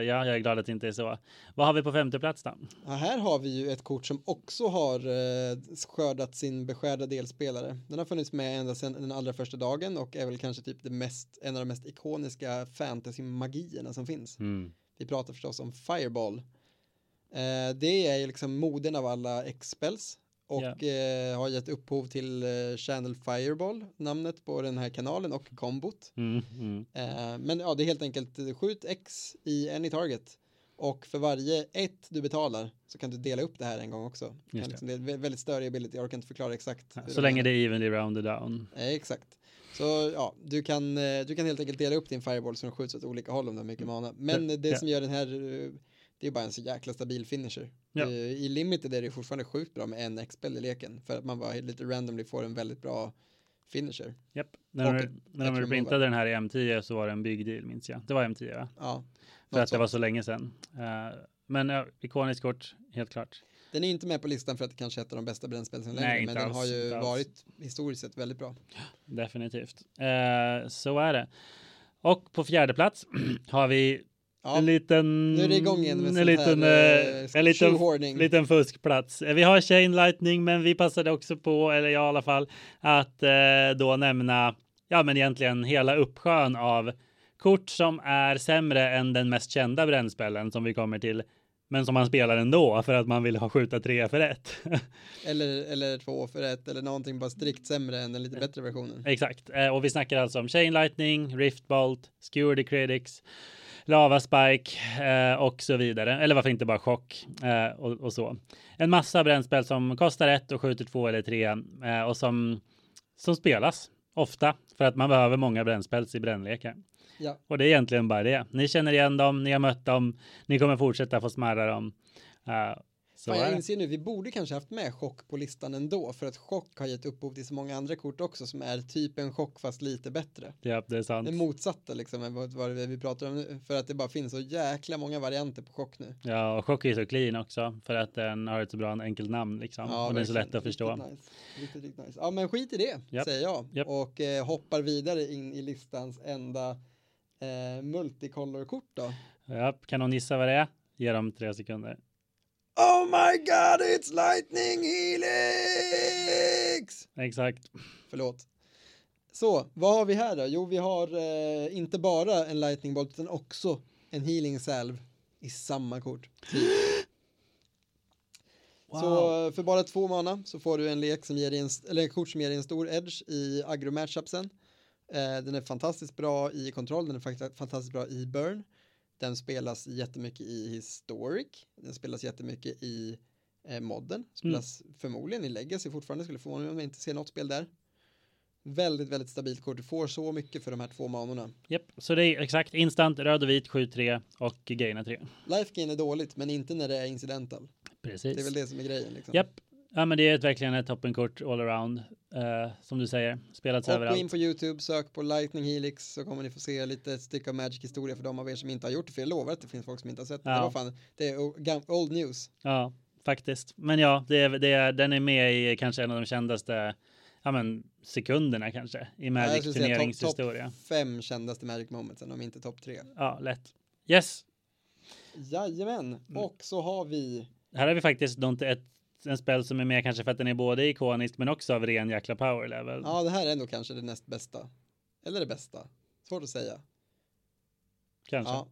ja, jag är glad att det inte är så. Vad har vi på femte plats då? Ja, här har vi ju ett kort som också har eh, skördat sin beskärda delspelare. Den har funnits med ända sedan den allra första dagen och är väl kanske typ det mest, en av de mest ikoniska fantasy-magierna som finns. Mm. Vi pratar förstås om Fireball. Eh, det är liksom moden av alla X-spells och Ja. eh, har gett upphov till eh, Channel Fireball, namnet på den här kanalen och kombot. Mm, mm. Eh, men ja, det är helt enkelt eh, skjut X i any target och för varje ett du betalar så kan du dela upp det här en gång också. Det. liksom, det är vä- väldigt störig ability, jag orkar inte förklara exakt. hur Så länge det är evenly rounded down. Eh, exakt. Så ja, du kan, eh, du kan helt enkelt dela upp din fireball så den skjuts åt olika håll om du har mycket mana. Men Mm. Ja, det ja. som gör den här, det är bara en så jäkla stabil finisher. Ja. Eh, I limited är det fortfarande sjukt bra med en X-spel i leken för att man bara lite randomly får en väldigt bra finisher. Japp. När de, när printade den här i M10 så var det en big deal minns jag. Det var M10 va? Ja. För att det var så länge sedan. Eh, men ja, ikoniskt kort, helt klart. Den är inte med på listan för att det kanske är ett av de bästa brännspel sen Nej, längre, men den alls, har ju inte alls. varit historiskt sett väldigt bra. Definitivt. Eh, så är det. Och på fjärde plats har vi Ja, en liten... nu är det igång igen med en liten, här, eh, eh, en liten, liten fuskplats. Eh, Vi har Chain Lightning, men vi passade också på, eller jag i alla fall, att eh, då nämna, ja men egentligen hela uppsjön av kort som är sämre än den mest kända brännspellen som vi kommer till, men som man spelar ändå för att man vill ha skjuta tre för ett. Eller, eller två för ett eller någonting bara strikt sämre än den lite bättre versionen. Exakt, eh, och vi snackar alltså om Chain Lightning, Riftbolt, Skewer the Critics, Lava Spike eh, och så vidare. Eller varför inte bara chock eh, och, och så. En massa brännspel som kostar ett och skjuter två eller tre eh, och som, som spelas ofta för att man behöver många brännspels i brännlekar. Ja. Och det är egentligen bara det. Ni känner igen dem, ni har mött dem, ni kommer fortsätta få smarra dem. Eh, så Fan, jag inser nu, vi borde kanske haft med chock på listan ändå, för att chock har gett upphov till så många andra kort också som är typ en chock fast lite bättre. Ja, det är sant. Det motsatta liksom, än vad, vi pratar om nu, för att det bara finns så jäkla många varianter på chock nu. Ja, och chock är så clean också för att den har ett så bra enkelt namn liksom. och den är så lätt att förstå. Riktigt nice. Riktigt, riktigt nice. Ja, men skit i det, Japp. säger jag. Japp. Och eh, hoppar vidare in i listans enda eh, multicolor-kort då. Ja, kan någon gissa vad det är? Ge dem tre sekunder. Oh my god, it's lightning helix! Exakt. Förlåt. Så, vad har vi här då? Jo, vi har eh, inte bara en lightning bolt utan också en healing salve i samma kort. Typ. Så för bara två mana så får du en lek som ger dig en, eller en kort som ger dig en stor edge i agro matchupsen. Eh, den är fantastiskt bra i kontroll, den är fantastiskt bra i burn. Den spelas jättemycket i historic, den spelas jättemycket i eh, modden, spelas mm. förmodligen i legacy fortfarande, skulle förvåna mig om jag inte ser något spel där. Väldigt, väldigt stabilt kort. Du får så mycket för de här två manorna. Japp, så det är exakt instant, röd och vit, 7-3 och gaina 3. Life gain är dåligt, men inte när det är incidental. Precis. Det är väl det som är grejen. Liksom. Japp, ja, men det är ett, verkligen ett toppenkort all around. Uh, som du säger, spelats och överallt. Gå in på YouTube, sök på Lightning Helix så kommer ni få se lite stycke av Magic historia för de av er som inte har gjort det. För jag lovar att det finns folk som inte har sett det. Ja. Det, var fan, det är old news. Ja, faktiskt. Men ja, det är, det är, den är med i kanske en av de kändaste ja, men, sekunderna kanske i Magic ja, turneringshistoria. Topp fem kändaste Magic momentsen, om inte topp tre. Ja, lätt. Yes. Jajamän, mm. och så har vi. Här har vi faktiskt ett en spel som är med kanske för att den är både ikonisk men också av ren jäkla power level. Ja, det här är ändå kanske det näst bästa. Eller det bästa. Svårt att säga. Kanske. Ja.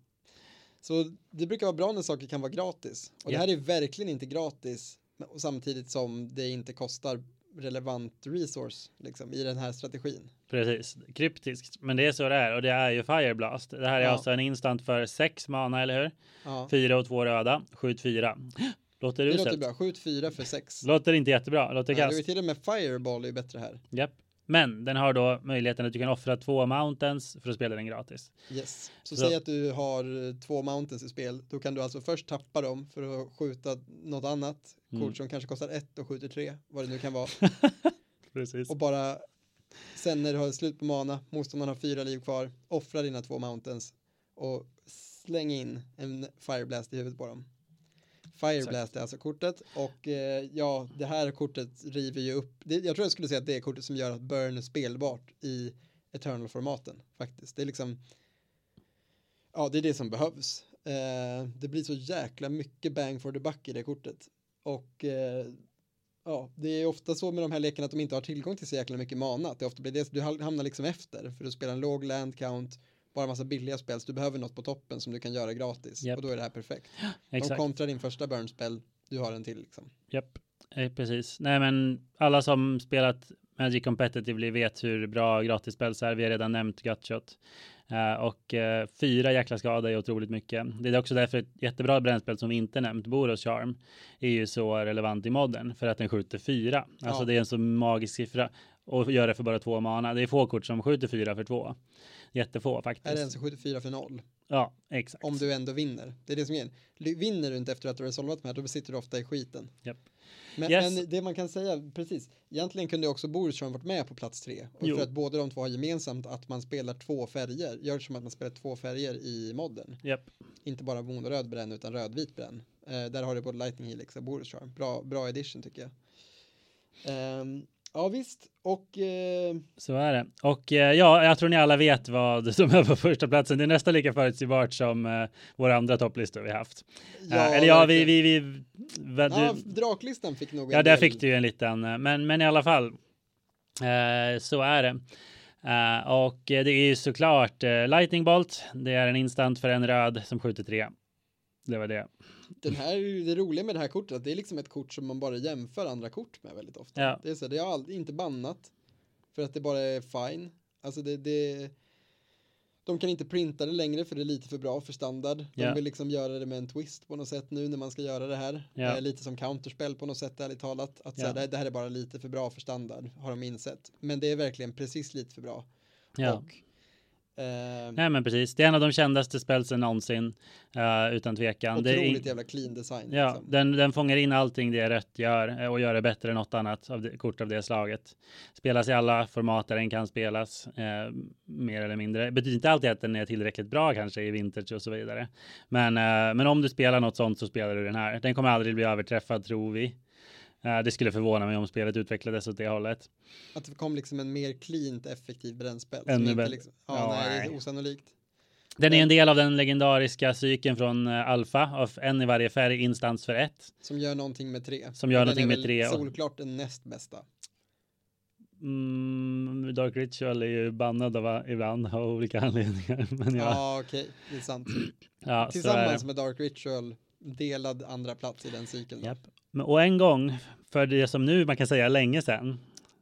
Så det brukar vara bra när saker kan vara gratis. Och yeah. det här är verkligen inte gratis. Samtidigt som det inte kostar relevant resource liksom, i den här strategin. Precis, kryptiskt, men det är så det är och det är ju Fireblast. Det här är ja. alltså en instant för sex mana, eller hur? Ja. Fyra och två röda, skjut fyra. Låter det låter bra, skjut fyra för sex. Låter inte jättebra, låter kast. Ja, till och med Fireball är ju bättre här. Japp. Men den har då möjligheten att du kan offra två mountains för att spela den gratis. Yes. Så, så, säg att du har eh, två mountains i spel. Då kan du alltså först tappa dem för att skjuta något annat mm. kort som kanske kostar ett och skjuter tre, vad det nu kan vara. Precis. Och bara sen när du har slut på mana, motståndaren har fyra liv kvar, offra dina två mountains och släng in en fireblast i huvudet på dem. Fireblast är alltså kortet och eh, ja, det här kortet river ju upp. Det, jag tror jag skulle säga att det är kortet som gör att Burn är spelbart i Eternal-formaten faktiskt. Det är liksom, ja, det är det som behövs. Eh, det blir så jäkla mycket bang for the buck i det kortet och eh, ja, det är ofta så med de här lekarna att de inte har tillgång till så jäkla mycket mana. Det ofta blir det, du hamnar liksom efter för du spelar en låg land count bara massa billiga spel, så du behöver något på toppen som du kan göra gratis. Yep. Och då är det här perfekt. Ja, De kontrar din första burn-spel, du har en till liksom. Japp, yep. eh, precis. Nej men alla som spelat Magic Competitively vet hur bra gratisspel är. Vi har redan nämnt Gutshot. Uh, och uh, fyra jäkla skada är otroligt mycket. Det är också därför ett jättebra brännspel som vi inte nämnt, Boros Charm, är ju så relevant i modden för att den skjuter fyra. Alltså ja. det är en så magisk siffra och gör det för bara två mana. Det är få kort som skjuter fyra för två. Jättefå faktiskt. Är det en som skjuter för noll? Ja, exakt. Om du ändå vinner. Det är det som är. Vinner du inte efter att du har resolvat med, då sitter du ofta i skiten. Yep. Men, yes. men, det man kan säga, precis, egentligen kunde också Borisson varit med på plats tre. Och för att båda de två har gemensamt att man spelar två färger, gör som att man spelar två färger i modden. Yep. Inte bara monoröd bränn utan rödvit bränn. Eh, där har du både Lightning Helix och Borisson. Bra, bra edition tycker jag. Um, Ja visst, och... Eh... Så är det. Och eh, ja, jag tror ni alla vet vad som är på första platsen. Det är nästan lika förutsägbart som eh, våra andra topplistor vi haft. Ja, eh, eller ja, vi... vi, vi vad, ja, draklistan fick nog Ja, där fick du ju en liten, eh, men, men i alla fall. Eh, så är det. och det är ju såklart Lightning Bolt. Det är en instant för en röd som skjuter tre. Det var det den här, det roliga med det här kortet, att det är liksom ett kort som man bara jämför andra kort med väldigt ofta. Ja. Det är så, det är aldrig, inte bannat. För att det bara är fine. Alltså det, det de kan inte printa det längre för det är lite för bra för standard. De yeah. vill liksom göra det med en twist på något sätt nu när man ska göra det här. Yeah. lite som counterspel på något sätt ärligt talat. Att yeah. här, det, här är bara lite för bra för standard har de insett. Men det är verkligen precis lite för bra. Och Nej men precis, det är en av de kändaste spelsen någonsin uh, utan tvekan. Otroligt det är, jävla clean design. Ja, liksom. den, den fångar in allting det rött gör eh, och gör det bättre än något annat av det, kort av det slaget. Spelas i alla format där den kan spelas, uh, mer eller mindre. Det betyder inte alltid att den är tillräckligt bra kanske i vintage och så vidare. Men, men om du spelar något sånt så spelar du den här. Den kommer aldrig bli överträffad tror vi. Eh, det skulle förvåna mig om spelet utvecklades åt det hållet. Att det kom liksom en mer cleant effektiv brännspel. Ännu bättre. Liksom, ja, ja, nej, det är osannolikt. Den är en del av den legendariska cykeln från uh, Alpha av en i varje färg instans för ett. Som gör någonting med tre. Som gör någonting med tre. Solklart den näst bästa. Mm, Dark Ritual är ju bannad av ibland av olika anledningar. Men ja, ja okej, okay. det är sant. ja, Tillsammans med Dark Ritual delad andra plats i den cykeln. Yep. Och en gång, för det som nu man kan säga länge sedan,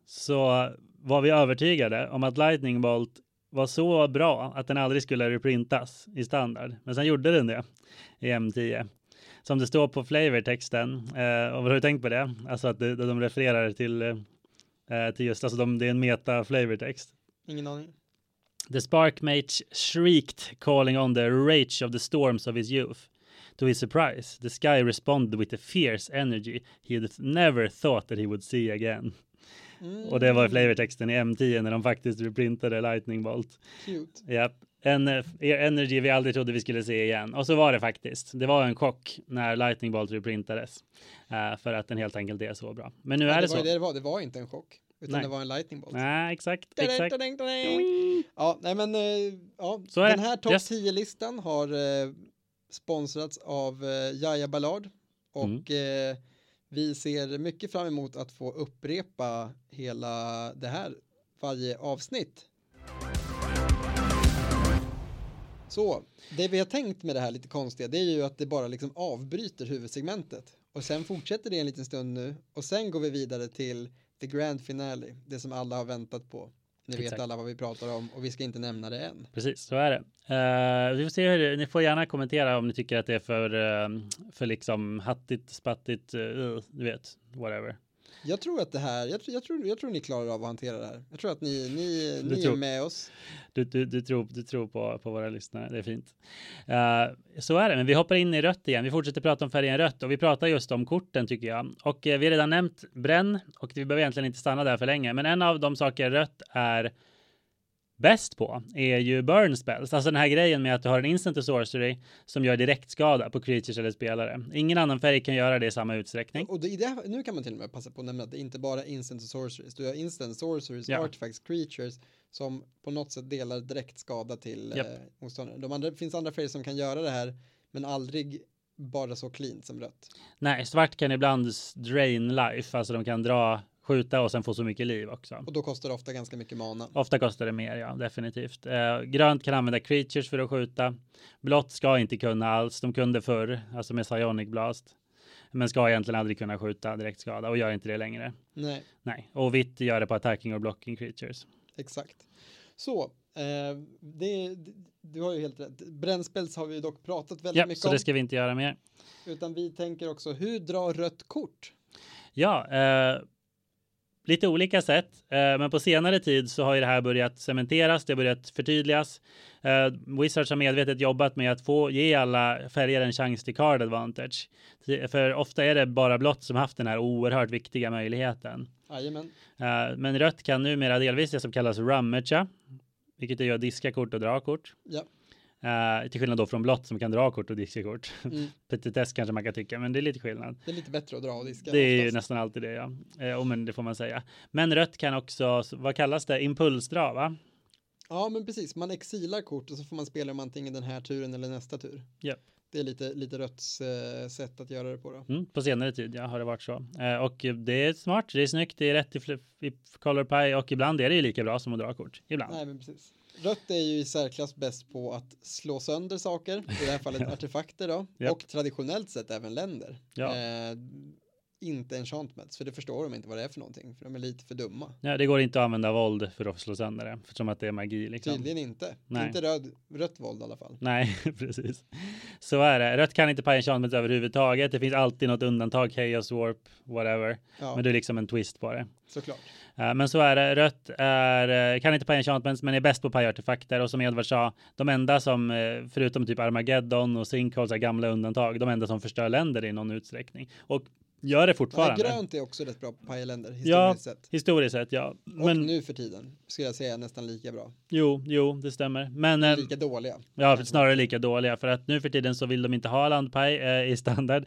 så var vi övertygade om att Lightning Bolt var så bra att den aldrig skulle reprintas i standard. Men sen gjorde den det i M10. Som det står på flavortexten. Eh, och har du tänkt på det? Alltså att det, de refererar till, eh, till just, alltså de, det är en meta flavortext. Ingen aning. The spark mage shrieked, calling on the rage of the storms of his youth. To his surprise, the sky responded with a fierce energy he had never thought that he would see again. Mm. Och det var flavortexten i M10 när de faktiskt reprintade Lightning Bolt. Cute. Japp. En eh, energy vi aldrig trodde vi skulle se igen. Och så var det faktiskt. Det var en chock när Lightning Bolt reprintades. Uh, för att den helt enkelt är så bra. Men nu ja, är det, det så. Det, var, det var inte en chock. Utan nej. det var en lightning bolt. Nej, exakt. exakt. Ja, nej men uh, ja, den här topp yes. 10-listan har sponsrats av uh, Jaja Ballard. Och mm. vi ser mycket fram emot att få upprepa hela det här varje avsnitt. Så, det vi har tänkt med det här lite konstiga, det är ju att det bara liksom avbryter huvudsegmentet. Och sen fortsätter det en liten stund nu och sen går vi vidare till the grand finale, det som alla har väntat på. Ni vet alla vad vi pratar om och vi ska inte nämna det än. Precis, så är det. Uh, vi får se hur ni får gärna kommentera om ni tycker att det är för, uh, för liksom hattigt, spattigt, uh, du vet, whatever. Jag tror att det här, jag, jag, tror, jag tror ni klarar av att hantera det här. Jag tror att ni, ni, ni tror, är med oss. Du, du, du, tror, du tror på, på våra lyssnare, det är fint. Uh, så är det, men vi hoppar in i rött igen. Vi fortsätter prata om färgen rött och vi pratar just om korten tycker jag. Och uh, vi har redan nämnt bränn och vi behöver egentligen inte stanna där för länge. Men en av de saker rött är bäst på är ju burn spells, alltså den här grejen med att du har en instant sorcery som gör direktskada på creatures eller spelare. Ingen annan färg kan göra det i samma utsträckning. Och det, det, nu kan man till och med passa på att nämna att det inte bara är instant sorceries, du har instant sorceries, ja. artifacts, creatures som på något sätt delar direktskada till yep. eh, motståndare. De andra, finns andra färger som kan göra det här, men aldrig bara så clean som rött. Nej, svart kan ibland drain life, alltså de kan dra skjuta och sen få så mycket liv också. Och då kostar det ofta ganska mycket mana. Ofta kostar det mer, ja, definitivt. Eh, grönt kan använda creatures för att skjuta. Blått ska inte kunna alls. De kunde förr, alltså med Psionic Blast. Men ska egentligen aldrig kunna skjuta direkt skada och gör inte det längre. Nej. Nej, och vitt gör det på attacking och blocking creatures. Exakt. Så, eh, det, du har ju helt rätt. Brännspels har vi dock pratat väldigt ja, mycket om. så det ska vi inte göra mer. Utan vi tänker också, hur drar rött kort? Ja, eh, lite olika sätt, eh, men på senare tid så har ju det här börjat cementeras, det har börjat förtydligas. Eh, Wizards har medvetet jobbat med att få ge alla färger en chans till card advantage. För ofta är det bara blått som haft den här oerhört viktiga möjligheten. Jajamän. Eh, men rött kan numera delvis det som kallas rummagea, vilket är att diska kort och dra kort. Ja. Uh, till skillnad då från blått som kan dra kort och diska kort. Mm. Petitess kanske man kan tycka, men det är lite skillnad. Det är lite bättre att dra och diska. Det är ju nästan alltid det, ja. Uh, och men det får man säga. Men rött kan också, vad kallas det, impulsdra, va? Ja, men precis. Man exilar kort och så får man spela om antingen den här turen eller nästa tur. Yep. Det är lite, lite rötts uh, sätt att göra det på då. Mm, på senare tid, ja, har det varit så. Uh, och det är smart, det är snyggt, det är rätt i, i color pie och ibland är det ju lika bra som att dra kort. Ibland. Nej, men precis. Rött är ju i särklass bäst på att slå sönder saker, i det här fallet artefakter då, yep. och traditionellt sett även länder. Ja. Eh, inte enchantments, för det förstår de inte vad det är för någonting, för de är lite för dumma. Ja, det går inte att använda våld för att slå sönder det, eftersom att det är magi. Liksom. Tydligen inte. Nej. Inte röd, rött våld i alla fall. Nej, precis. Så är det. Rött kan inte paja enchantments överhuvudtaget. Det finns alltid något undantag, chaos, warp, whatever. Ja. Men det är liksom en twist på det. Såklart. Uh, men så är det. Rött är, uh, kan inte paja enchantments, men är bäst på paja artefakter. Och som Edvard sa, de enda som, uh, förutom typ Armageddon och Sinkholes, gamla undantag, de enda som förstör länder i någon utsträckning. Och Gör det fortfarande. Ja, grönt är också rätt bra på pajaländer historiskt ja, sett. Historiskt sett, ja. Men och nu för tiden skulle jag säga nästan lika bra. Jo, jo, det stämmer. Men eh, lika dåliga. Ja, snarare lika dåliga för att nu för tiden så vill de inte ha landpaj eh, i standard.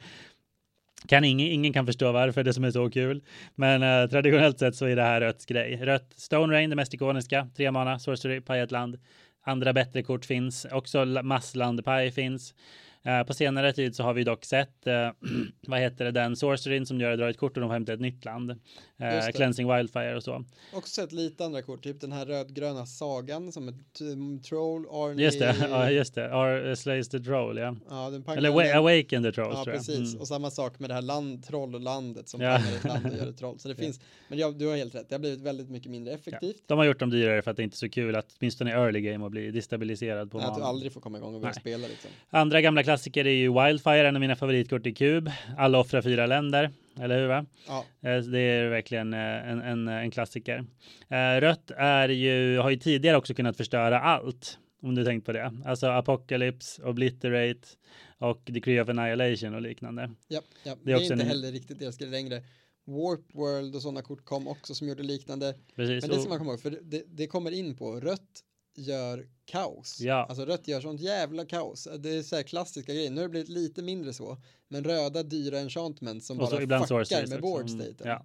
Kan ingen, ingen kan förstå varför det som är så kul. Men eh, traditionellt sett så är det här rött grej. Rött Stone Rain, det mest ikoniska. Tre mana, sorcery, paj ett land. Andra bättre kort finns. Också masslandpaj finns. Eh, på senare tid så har vi dock sett, eh, vad heter det, den sorceryn som gör att dra ett kort och de hämtar ett nytt land. Eh, Cleansing Wildfire och så. Också sett lite andra kort, typ den här rödgröna sagan som ett troll, Arnie... Just det, ja just det, Ar Slays the Troll, ja. ja den Eller den... Awaken the Troll, Ja, precis, mm. och samma sak med det här land, troll och landet som ja. ett land och gör ett troll. Så det finns, men ja, du har helt rätt, det har blivit väldigt mycket mindre effektivt. Ja. De har gjort dem dyrare för att det inte är så kul att åtminstone i early game att bli destabiliserad på Nej, Att du aldrig får komma igång och börja spela liksom. Andra gamla klassiker är ju Wildfire, en av mina favoritkort i kub. Alla offrar fyra länder, eller hur? Va? Ja. Eh, det är verkligen eh, en, en, en klassiker. Eh, rött är ju, har ju tidigare också kunnat förstöra allt. Om du tänkt på det. Alltså Apocalypse, Obliterate och Decree of Annihilation och liknande. Ja, ja. det är, det är inte en... heller riktigt deras grej längre. Warp World och sådana kort kom också som gjorde liknande. Precis. Men det ska man komma ihåg, för det, det kommer in på rött gör kaos. Ja. Alltså rött gör sånt jävla kaos. Det är så här klassiska grejer. Nu har det blivit lite mindre så. Men röda dyra enchantment som och bara fuckar med board staten. Ja.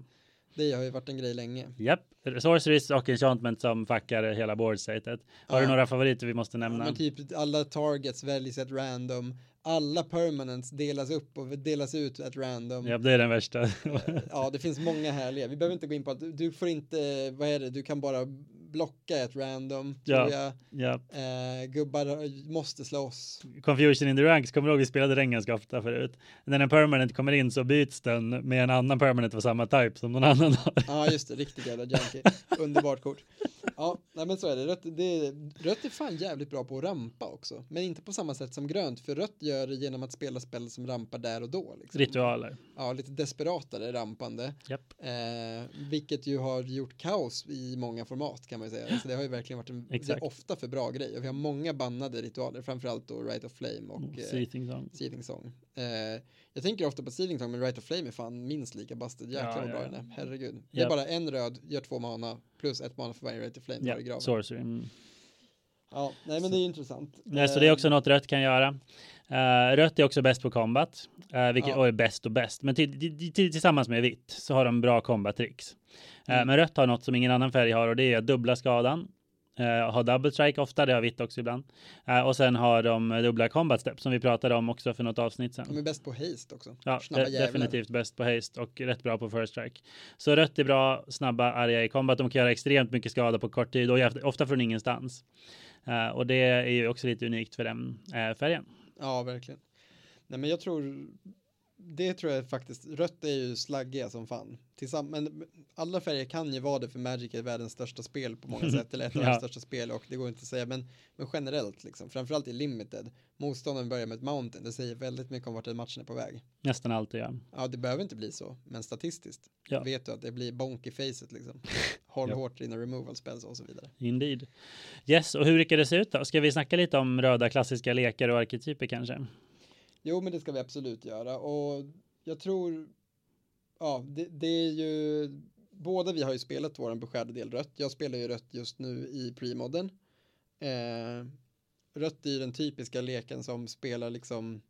Det har ju varit en grej länge. Japp, yep. sorceries och enchantment som fuckar hela board statet. Har ja. du några favoriter vi måste nämna? Ja, typ alla targets väljs ett random alla permanents delas upp och delas ut at random. Ja, det är den värsta. ja, det finns många härliga. Vi behöver inte gå in på att du får inte, vad är det, du kan bara blocka ett random, ja. tror jag. Ja. Eh, gubbar måste slåss. Confusion in the ranks, kommer du ihåg vi spelade den ganska ofta förut. När en permanent kommer in så byts den med en annan permanent av samma type som någon annan har. Ja, just det, riktigt jävla junkie. Underbart kort. Ja, nej men så är det. Rött, det. rött är fan jävligt bra på att rampa också, men inte på samma sätt som grönt, för rött gör det genom att spela spel som rampar där och då. Liksom. Ritualer. Ja, lite desperatare rampande. Yep. Eh, vilket ju har gjort kaos i många format kan man ju säga. Så det har ju verkligen varit en, är ofta för bra grej. Och vi har många bannade ritualer, framförallt då Right of Flame och mm, Seething Song. Seething Song. Eh, jag tänker ofta på Seething Song, men Right of Flame är fan minst lika busted. Jäklar ja, vad bra den är. Herregud. Yep. Det är bara en röd, gör två mana, plus ett mana för varje Right of Flame. Ja, yep. sorcery. Mm. Ja, nej men det är intressant. Nej, så det är också något rött kan göra. Uh, rött är också bäst på combat, uh, vilket ja. är bäst och bäst. Men tillsammans med vitt så har de bra combat tricks. Uh, mm. Men rött har något som ingen annan färg har och det är dubbla skadan. Har double strike ofta, det har vitt också ibland. och sen har de dubbla combat steps som vi pratade om också för något avsnitt sen. De är bäst på haste också. Ja, definitivt bäst på haste och rätt bra på first strike. Så rött är bra, snabba, arga i combat. De kan göra extremt mycket skada på kort tid och ofta från ingenstans. och det är ju också lite unikt för den färgen. Ja, verkligen. Nej, men jag tror det tror jag faktiskt, rött är ju slaggiga som fan. Tillsamm men alla färger kan ju vara det för Magic är världens största spel på många sätt, eller ett av ja. de största spel och det går inte att säga, men, men generellt liksom, framförallt i limited, motståndaren börjar med ett mountain, det säger väldigt mycket om vart matchen är på väg. Nästan alltid ja. Ja, det behöver inte bli så, men statistiskt ja. vet du att det blir bonk i facet liksom. Håll ja. hårt dina removal spells och så vidare. Indeed. Yes, och hur brukar det se ut då? Ska vi snacka lite om röda klassiska lekar och arketyper kanske? Jo, men det ska vi absolut göra och jag tror, ja, det, det är ju, båda vi har ju spelat våran beskärda del rött. Jag spelar ju rött just nu i premodden. Eh, rött är ju den typiska leken som spelar liksom,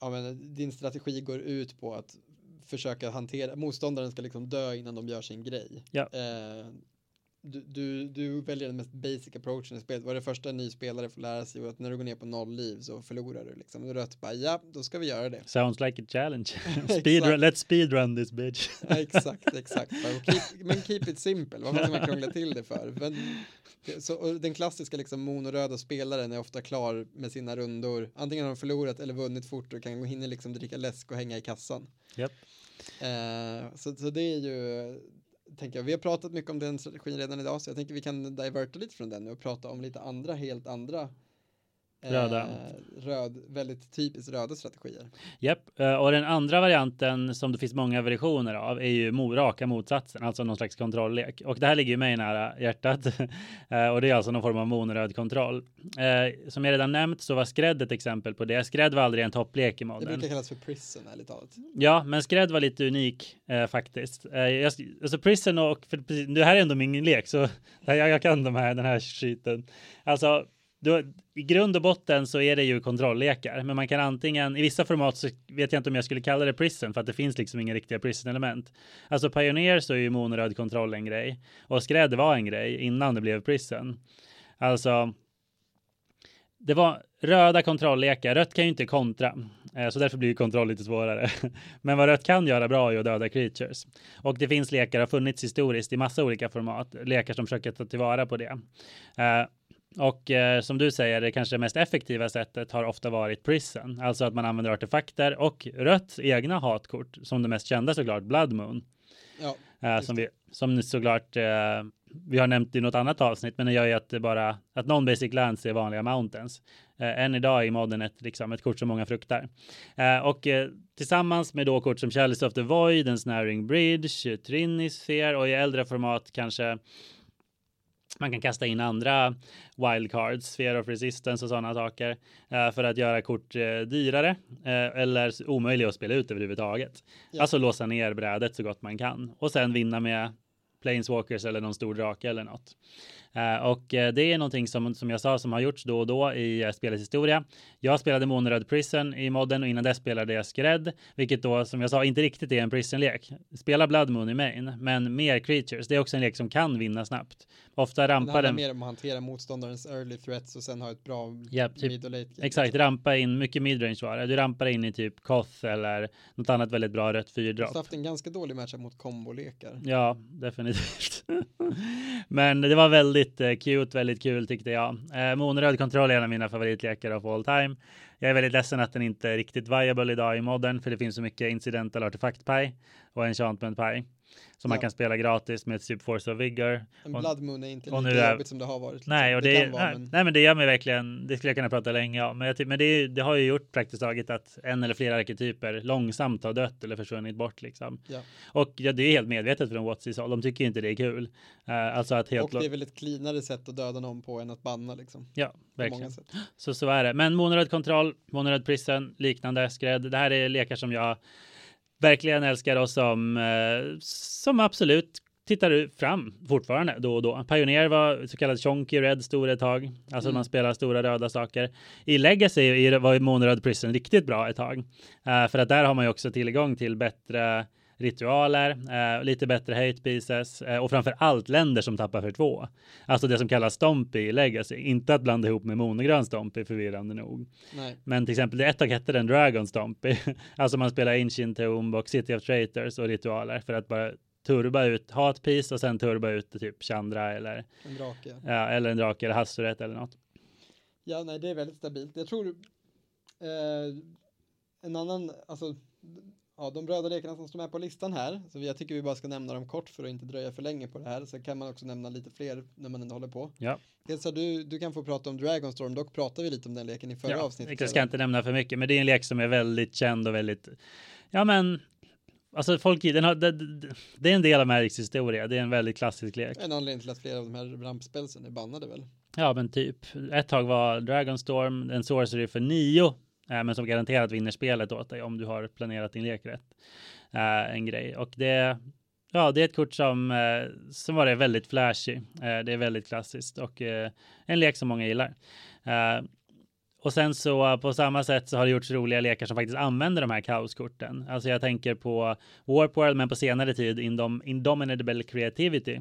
ja men din strategi går ut på att försöka hantera, motståndaren ska liksom dö innan de gör sin grej. Ja. Eh, du, du, du, väljer den mest basic approachen i spelet. Vad det första en ny spelare får lära sig? att när du går ner på noll liv så förlorar du liksom. Och rött bara, ja, då ska vi göra det. Sounds like a challenge. speedrun, let's speedrun this bitch. exakt, exakt. Keep, men keep it simple, varför ska man krångla till det för? Men, så, den klassiska liksom monoröda spelaren är ofta klar med sina rundor. Antingen har de förlorat eller vunnit fort och kan hinna liksom dricka läsk och hänga i kassan. Yep. Uh, så, så det är ju tänker jag. Vi har pratat mycket om den strategin redan idag, så jag tänker vi kan diverta lite från den och prata om lite andra, helt andra Röda. Eh, röd, väldigt typiskt röda strategier. Japp, eh, och den andra varianten som det finns många versioner av är ju raka motsatsen, alltså någon slags kontrolllek. Och det här ligger ju mig nära hjärtat. Eh, och det är alltså någon form av monoröd kontroll. Som jag redan nämnt så var skrädd ett exempel på det. Skrädd var aldrig en topplek i modden. Det brukar kallas för prison ärligt talat. Ja, men skrädd var lite unik faktiskt. Jag, alltså prison och, för, det här är ändå min lek, så jag, jag kan de här, den här skiten. Alltså då, i grund och botten så är det ju kontrolllekar, men man kan antingen i vissa format så vet jag inte om jag skulle kalla det prison för att det finns liksom inga riktiga prison element. Alltså Pioneer så är ju monoröd kontroll en grej och skräd var en grej innan det blev prison. Alltså det var röda kontrolllekar. Rött kan ju inte kontra, eh, så därför blir kontroll lite svårare. Men vad rött kan göra bra är att döda creatures. Och det finns lekar, har funnits historiskt i massa olika format, lekar som försöker ta tillvara på det. Eh, och eh, som du säger, det kanske mest effektiva sättet har ofta varit prison, alltså att man använder artefakter och rött egna hatkort, som det mest kända såklart, Blood Moon. Ja, eh, som, vi, som såklart eh, vi har nämnt i något annat avsnitt, men det gör ju att det bara att non-basic lands är vanliga mountains. Eh, än idag i modden ett, liksom, ett kort som många fruktar. Eh, och eh, tillsammans med då kort som Chalice of the Void, Ensnaring Bridge, Trinisphere och i äldre format kanske man kan kasta in andra wildcards, Sphere of Resistance och sådana saker eh, för att göra kort eh, dyrare eh, eller omöjliga att spela ut överhuvudtaget. Ja. Alltså låsa ner brädet så gott man kan och sen vinna med Planeswalkers eller någon stor drake eller något. Uh, och uh, det är någonting som, som jag sa som har gjorts då och då i uh, spelets historia. Jag spelade Moonröd Prison i modden och innan dess spelade jag Skred, vilket då som jag sa inte riktigt är en Prison-lek. Spela Blood Moon i main, men mer creatures. Det är också en lek som kan vinna snabbt. Ofta rampar den. Det mer om att hantera motståndarens early threats och sen ha ett bra yep, typ, mid och late game. Exakt, rampa in mycket midrange var det. Du rampar in i typ Koth eller något annat väldigt bra rött fyrdropp. Du har haft en ganska dålig matchup mot kombolekar. Ja, definitivt. men det var väldigt Väldigt eh, cute, väldigt kul tyckte jag. Eh, Monröd kontroll är en av mina favoritlekar av all time. Jag är väldigt ledsen att den inte är riktigt viable idag i modern för det finns så mycket incidental artefaktpaj och enchantment paj som ja. man kan spela gratis med typ Force of Vigor. En Blood Moon är inte lika jobbigt som det har varit. Nej, och det, det vara, nej, men... nej, men det gör mig verkligen, det skulle jag kunna prata länge om, men, jag, men det, det, har ju gjort praktiskt taget att en eller flera arketyper långsamt har dött eller försvunnit bort liksom. Ja. Och ja, det är helt medvetet från Watsis håll, de tycker inte det är kul. Uh, alltså att helt och det är väl ett cleanare sätt att döda någon på än att banna liksom. Ja, verkligen. Så så är det. Men monoröd kontroll, monoröd prison, liknande skräd. Det här är lekar som jag verkligen älskar och som, eh, som absolut tittar fram fortfarande då och då. Pioneer var så kallad chonky red stor ett tag, alltså mm. man spelar stora röda saker. I Legacy var Monoröd Prison riktigt bra ett tag, uh, för att där har man ju också tillgång till bättre ritualer, eh, lite bättre hate pieces eh, och framför allt länder som tappar för två. Alltså det som kallas Stompy i Legacy. Inte att blanda ihop med monogrön Stompy förvirrande nog. Nej. Men till exempel det ett tag hette den Dragon Stompy. alltså man spelar Ancient Tomb och City of Traitors och ritualer för att bara turba ut hatpiece och sen turba ut typ Chandra eller en drake. Ja, eller en drake eller Hassuret eller något. Ja, nej, det är väldigt stabilt. Jag tror eh, en annan, alltså ja, de röda lekarna som står med på listan här, så jag tycker vi bara ska nämna dem kort för att inte dröja för länge på det här, så kan man också nämna lite fler när man ändå håller på. Ja. Dels du, du kan få prata om Dragonstorm, dock pratade vi lite om den leken i förra ja, avsnittet. Jag ska inte nämna för mycket, men det är en lek som är väldigt känd och väldigt, ja men Alltså folk, den har, det, det, är en del av Magics historia. Det är en väldigt klassisk lek. En anledning till att flera av de här rampspelsen är bannade väl? Ja, men typ. Ett tag var Dragonstorm en sorcery för nio men som garanterat vinner spelet åt dig om du har planerat din lek rätt. Eh, en grej och det Ja, det är ett kort som, eh, som var det väldigt flashy. det är väldigt klassiskt och en lek som många gillar. Och sen så på samma sätt så har det gjorts roliga lekar som faktiskt använder de här kaoskorten. Alltså jag tänker på Warp World, men på senare tid Indom Indomitable Creativity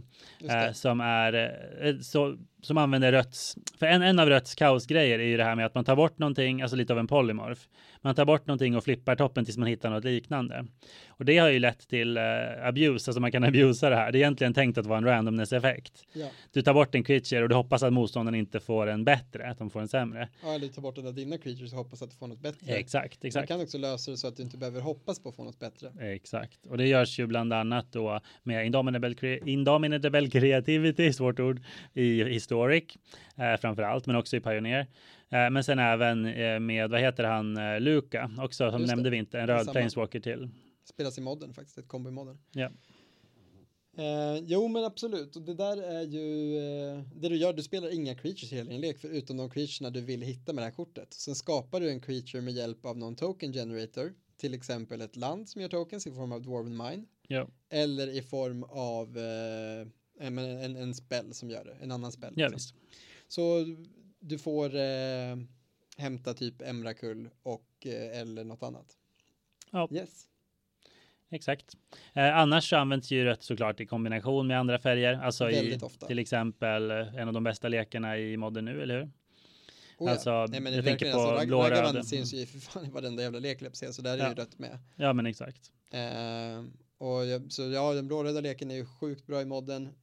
eh, som är eh, så som använder röts. För en, en av röts kaosgrejer är ju det här med att man tar bort någonting, alltså lite av en polymorf. Man tar bort någonting och flippar toppen tills man hittar något liknande. Och det har ju lett till uh, abuse, alltså man kan abusa det här. Det är egentligen tänkt att vara en randomness-effekt. Ja. Du tar bort en creature och du hoppas att motståndaren inte får en bättre, att de får en sämre. Ja, eller tar bort en av dina creatures och hoppas att du får något bättre. Exakt, exakt. Man kan också lösa det så att du inte behöver hoppas på att få något bättre. Exakt, och det görs ju bland annat då med Indomitable, Indomitable Creativity, svårt ord, i Historic eh, framför allt, men också i Pioneer. Eh, men sen även eh, med, vad heter han, eh, Luka, också som nämnde vi inte, en röd Planeswalker till. Spelas i modden faktiskt, ett kombo i modden. Ja. Eh, jo men absolut, och det där är ju eh, det du gör, du spelar inga creatures i hela din lek förutom de creaturena du vill hitta med det här kortet. Sen skapar du en creature med hjälp av någon token generator, till exempel ett land som gör tokens i form av Dwarven Mine. Ja. eller i form av eh, en, en, en spell som gör det, en annan spell. Ja, liksom. Så du får eh, hämta typ Emrakul och eh, eller något annat. Ja. Yes. Exakt. Eh, annars så används ju rött såklart i kombination med andra färger, alltså i ofta. till exempel eh, en av de bästa lekarna i modden nu, eller hur? Oh, ja. Alltså, Nej, men jag tänker på alltså, blå Ragavan syns ju för fan i varenda jävla lek, så där är ju rött med. Ja, men exakt. Eh, och jag, så ja, den blå-röda leken är ju sjukt bra i modden. Eh,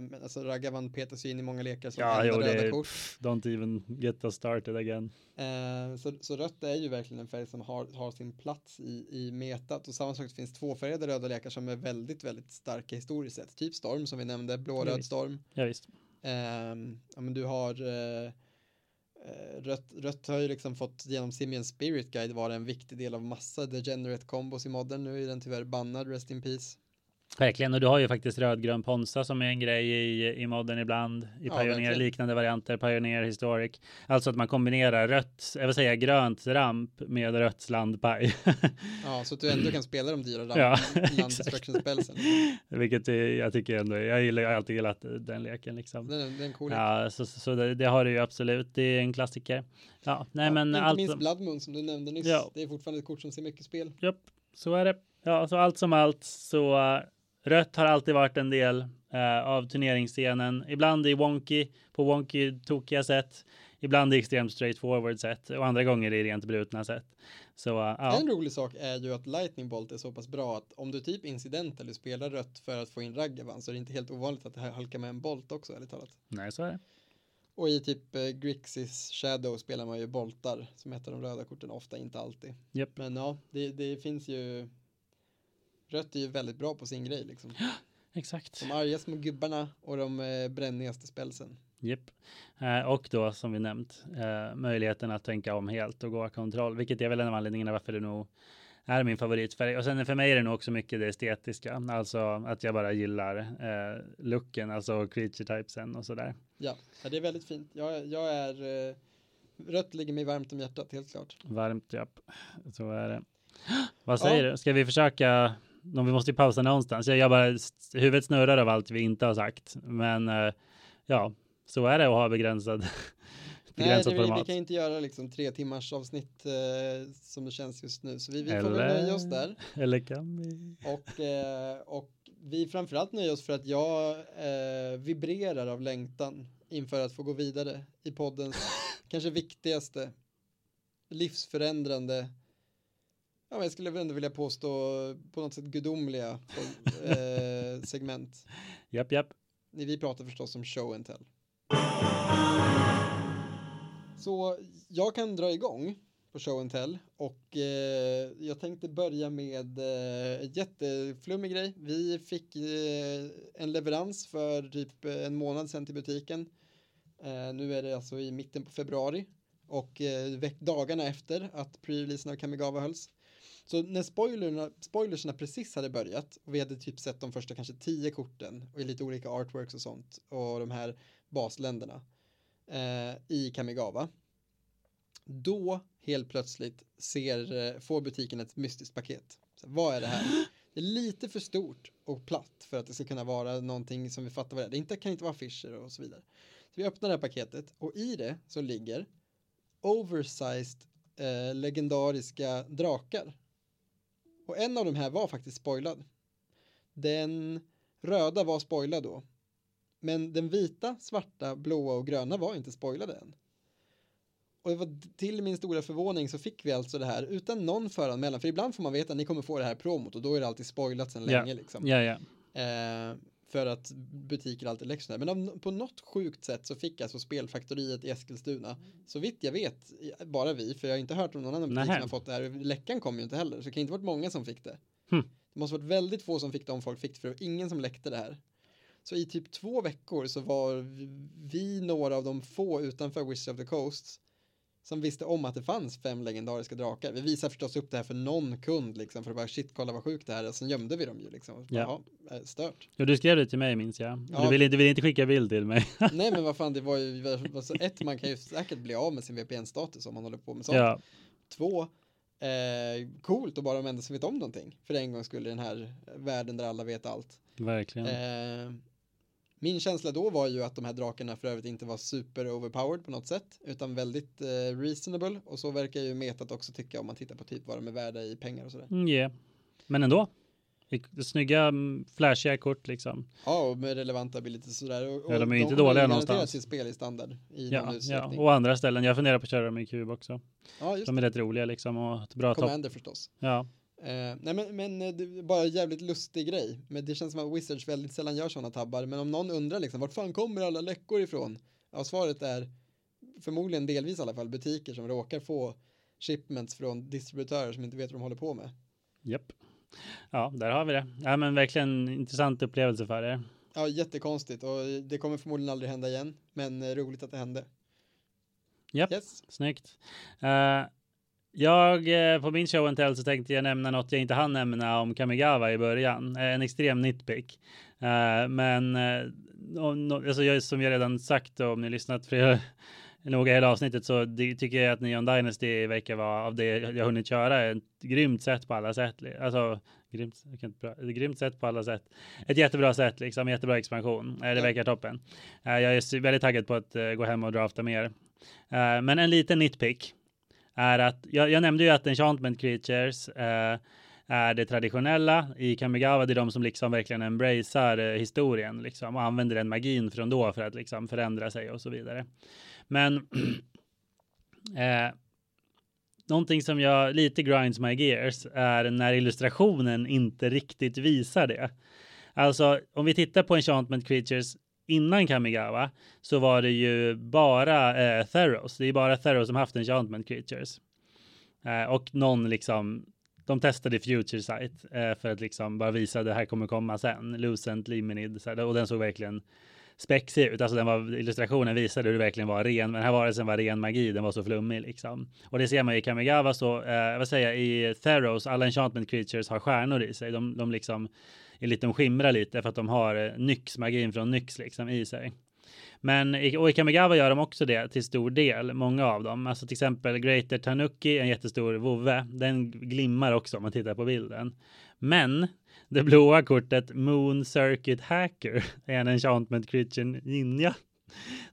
men alltså Ragavan petas ju in i många lekar som ja, jo, röda kort. don't even get us started again. Eh, så, så rött är ju verkligen en färg som har, har sin plats i, i metat. Och samma sak det finns tvåfärgade röda lekar som är väldigt, väldigt starka historiskt sett. Typ Storm som vi nämnde, blå-röd Storm. Ja, visst. Eh, ja, men du har Eh, Eh, rött, rött har ju liksom fått genom Simian Spirit Guide vara en viktig del av massa degenerate combos i modden. Nu är den tyvärr bannad, rest in peace. Verkligen, och du har ju faktiskt rödgrön Ponsa som är en grej i, i modden ibland. I ja, Pioneer, liknande varianter, Pioneer Historic. Alltså att man kombinerar rött, jag vill säga grönt ramp med rött slandpaj. ja, så att du ändå kan spela de dyra ramp, ja. Vilket jag tycker ändå, jag gillar, jag har alltid gillat den leken liksom. Det är, det är cool. Ja, så, så det, det, har du ju absolut, det är en klassiker. Ja, nej ja, men Inte allt minst Blood Moon som du nämnde nyss, ja. det är fortfarande ett kort som ser mycket spel. Japp, så är det. Ja, så allt som allt så Rött har alltid varit en del eh, av turneringsscenen. Ibland i wonky, på wonky tokiga sätt. Ibland i extremt straightforward sätt och andra gånger i rent brutna sätt. Så, uh, ja. En rolig sak är ju att Lightning Bolt är så pass bra att om du typ incident eller spelar rött för att få in Raggavan så är det inte helt ovanligt att det halkar med en Bolt också, ärligt talat. Nej, så är det. Och i typ eh, Grixis Shadow spelar man ju boltar som heter de röda korten, ofta inte alltid. Yep. Men ja, det, det finns ju Rött är ju väldigt bra på sin grej liksom. Ja, exakt. De arga små gubbarna och de eh, brännigaste spelsen. Japp. Eh, och då som vi nämnt eh, möjligheten att tänka om helt och gå kontroll, vilket är väl en av anledningarna varför det nog är min favoritfärg. Och sen för mig är det nog också mycket det estetiska, alltså att jag bara gillar eh, looken, alltså creature typesen och sådär. Ja, ja det är väldigt fint. Jag, jag är eh, rött ligger mig varmt om hjärtat, helt klart. Varmt, japp. Så är det. Vad säger ja. du? Ska vi försöka vi måste ju pausa någonstans. Jag bara, huvudet snurrar av allt vi inte har sagt. Men eh, ja, så är det att ha begränsad Nej, det. Vi, vi kan inte göra liksom tre timmars avsnitt eh, som det känns just nu. Så vi, vi får väl nöja oss där. Eller kan vi? Och, eh, och vi framförallt nöjer oss för att jag eh, vibrerar av längtan inför att få gå vidare i poddens kanske viktigaste livsförändrande ja, jag skulle ändå vilja påstå på något sätt gudomliga eh, segment. Japp, japp. Vi pratar förstås om show and tell. Så jag kan dra igång på show and tell och eh, jag tänkte börja med eh, jätteflummig grej. Vi fick eh, en leverans för typ en månad sedan till butiken. Eh, nu är det alltså i mitten på februari och eh, dagarna efter att pre-releasen av Kamigawa hölls. Så när spoilerna, spoilersna precis hade börjat och vi hade typ sett de första kanske tio korten och i lite olika artworks och sånt och de här basländerna eh, i Kamigawa. Då helt plötsligt ser, eh, får butiken ett mystiskt paket. Så, vad är det här? Det är lite för stort och platt för att det ska kunna vara någonting som vi fattar vad det är. Det inte, kan inte vara affischer och så vidare. Så vi öppnar det här paketet och i det så ligger oversized eh, legendariska drakar och en av de här var faktiskt spoilad. Den röda var spoilad då. Men den vita, svarta, blåa och gröna var inte spoilade än. Och det var till min stora förvåning så fick vi alltså det här utan någon föranmälan. För ibland får man veta att ni kommer få det här promot och då är det alltid spoilat sedan yeah. länge liksom. Ja, ja. Eh, för att butiker alltid lägger sådär. Men av, på något sjukt sätt så fick alltså Spelfaktoriet i Eskilstuna, så vitt jag vet, bara vi, för jag har inte hört om någon annan butik som har fått det här. Läckan kom ju inte heller, så det kan inte varit många som fick det. Hm. Det måste varit väldigt få som fick det om folk fick det, för det var ingen som läckte det här. Så i typ två veckor så var vi några av de få utanför Wizards of the Coast som visste om att det fanns fem legendariska drakar. Vi visade förstås upp det här för någon kund liksom för att bara shit kolla vad sjukt det här är. Sen gömde vi dem ju liksom. Ja. Jaha, stört. Ja, du skrev det till mig minns jag. Ja. Du ville inte, vill inte skicka bild till mig. Nej, men vad fan, det var ju alltså, ett, man kan ju säkert bli av med sin VPN-status om man håller på med sånt. Ja. Två, eh, coolt att bara de enda som vet om någonting. För en gång skulle den här världen där alla vet allt. Verkligen. Eh, min känsla då var ju att de här drakarna för övrigt inte var super overpowered på något sätt utan väldigt eh, reasonable och så verkar ju metat också tycka om man tittar på typ vad de är värda i pengar och sådär. Mm, yeah. Men ändå. snygga, mm, flashiga kort liksom. Ja, och med relevanta abilities sådär. Och, ja, de är ju inte dåliga någonstans. sitt spel i standard i ja, någon ja, och andra ställen. Jag funderar på att köra dem i kub också. Ja, just de är rätt roliga liksom och ett bra Commander topp. förstås. Ja. Eh, nej men, men eh, det bara jävligt lustig grej. Men det känns som att Wizards väldigt sällan gör sådana tabbar. Men om någon undrar liksom, vart fan kommer alla läckor ifrån? Ja, svaret är förmodligen delvis i alla fall butiker som råkar få shipments från distributörer som inte vet vad de håller på med. Japp. Ja, där har vi det. Ja, men verkligen intressant upplevelse för er. Ja, jättekonstigt och det kommer förmodligen aldrig hända igen, men eh, roligt att det hände. Japp, yes. snyggt. Uh, jag, eh, på min show and tell så tänkte jag nämna något jag inte hann nämna om Kamigawa i början. En extrem nitpick. Uh, men uh, alltså jag, som jag redan sagt om ni lyssnat för noga hela avsnittet så det, tycker jag att Neon Dynasty verkar vara av det jag hunnit köra ett grymt sätt på alla sätt. Alltså grymt, jag kan inte bra, ett grymt sätt på alla sätt. Ett jättebra sätt liksom, jättebra expansion. Det verkar toppen. Jag är väldigt taggad på att gå hem och drafta mer. Men en liten nitpick är att jag, jag nämnde ju att enchantment creatures eh, är det traditionella i Kamigawa. Det är de som liksom verkligen embracear eh, historien liksom och använder den magin från då för att liksom förändra sig och så vidare. Men eh, någonting som jag lite grinds my gears är när illustrationen inte riktigt visar det. Alltså om vi tittar på enchantment creatures innan Kamigawa så var det ju bara eh, Theros. Det är bara Theros som haft enchantment creatures. Eh, och någon liksom, de testade Future Sight eh, för att liksom bara visa att det här kommer komma sen. Lucent, Liminid, så här, och den såg verkligen spexig ut. Alltså den var, illustrationen visade hur det verkligen var ren, men den här varelsen var ren magi, den var så flummig liksom. Och det ser man i Kamigawa så, eh, vad säger jag, i Theros, alla enchantment creatures har stjärnor i sig. De, de liksom är lite, de skimrar lite för att de har eh, Nyx, magin från Nyx liksom i sig. Men och i Kamigawa gör de också det till stor del, många av dem. Alltså till exempel Greater Tanuki, en jättestor vovve, den glimmar också om man tittar på bilden. Men det blåa kortet Moon Circuit Hacker är en enchantment creature ninja.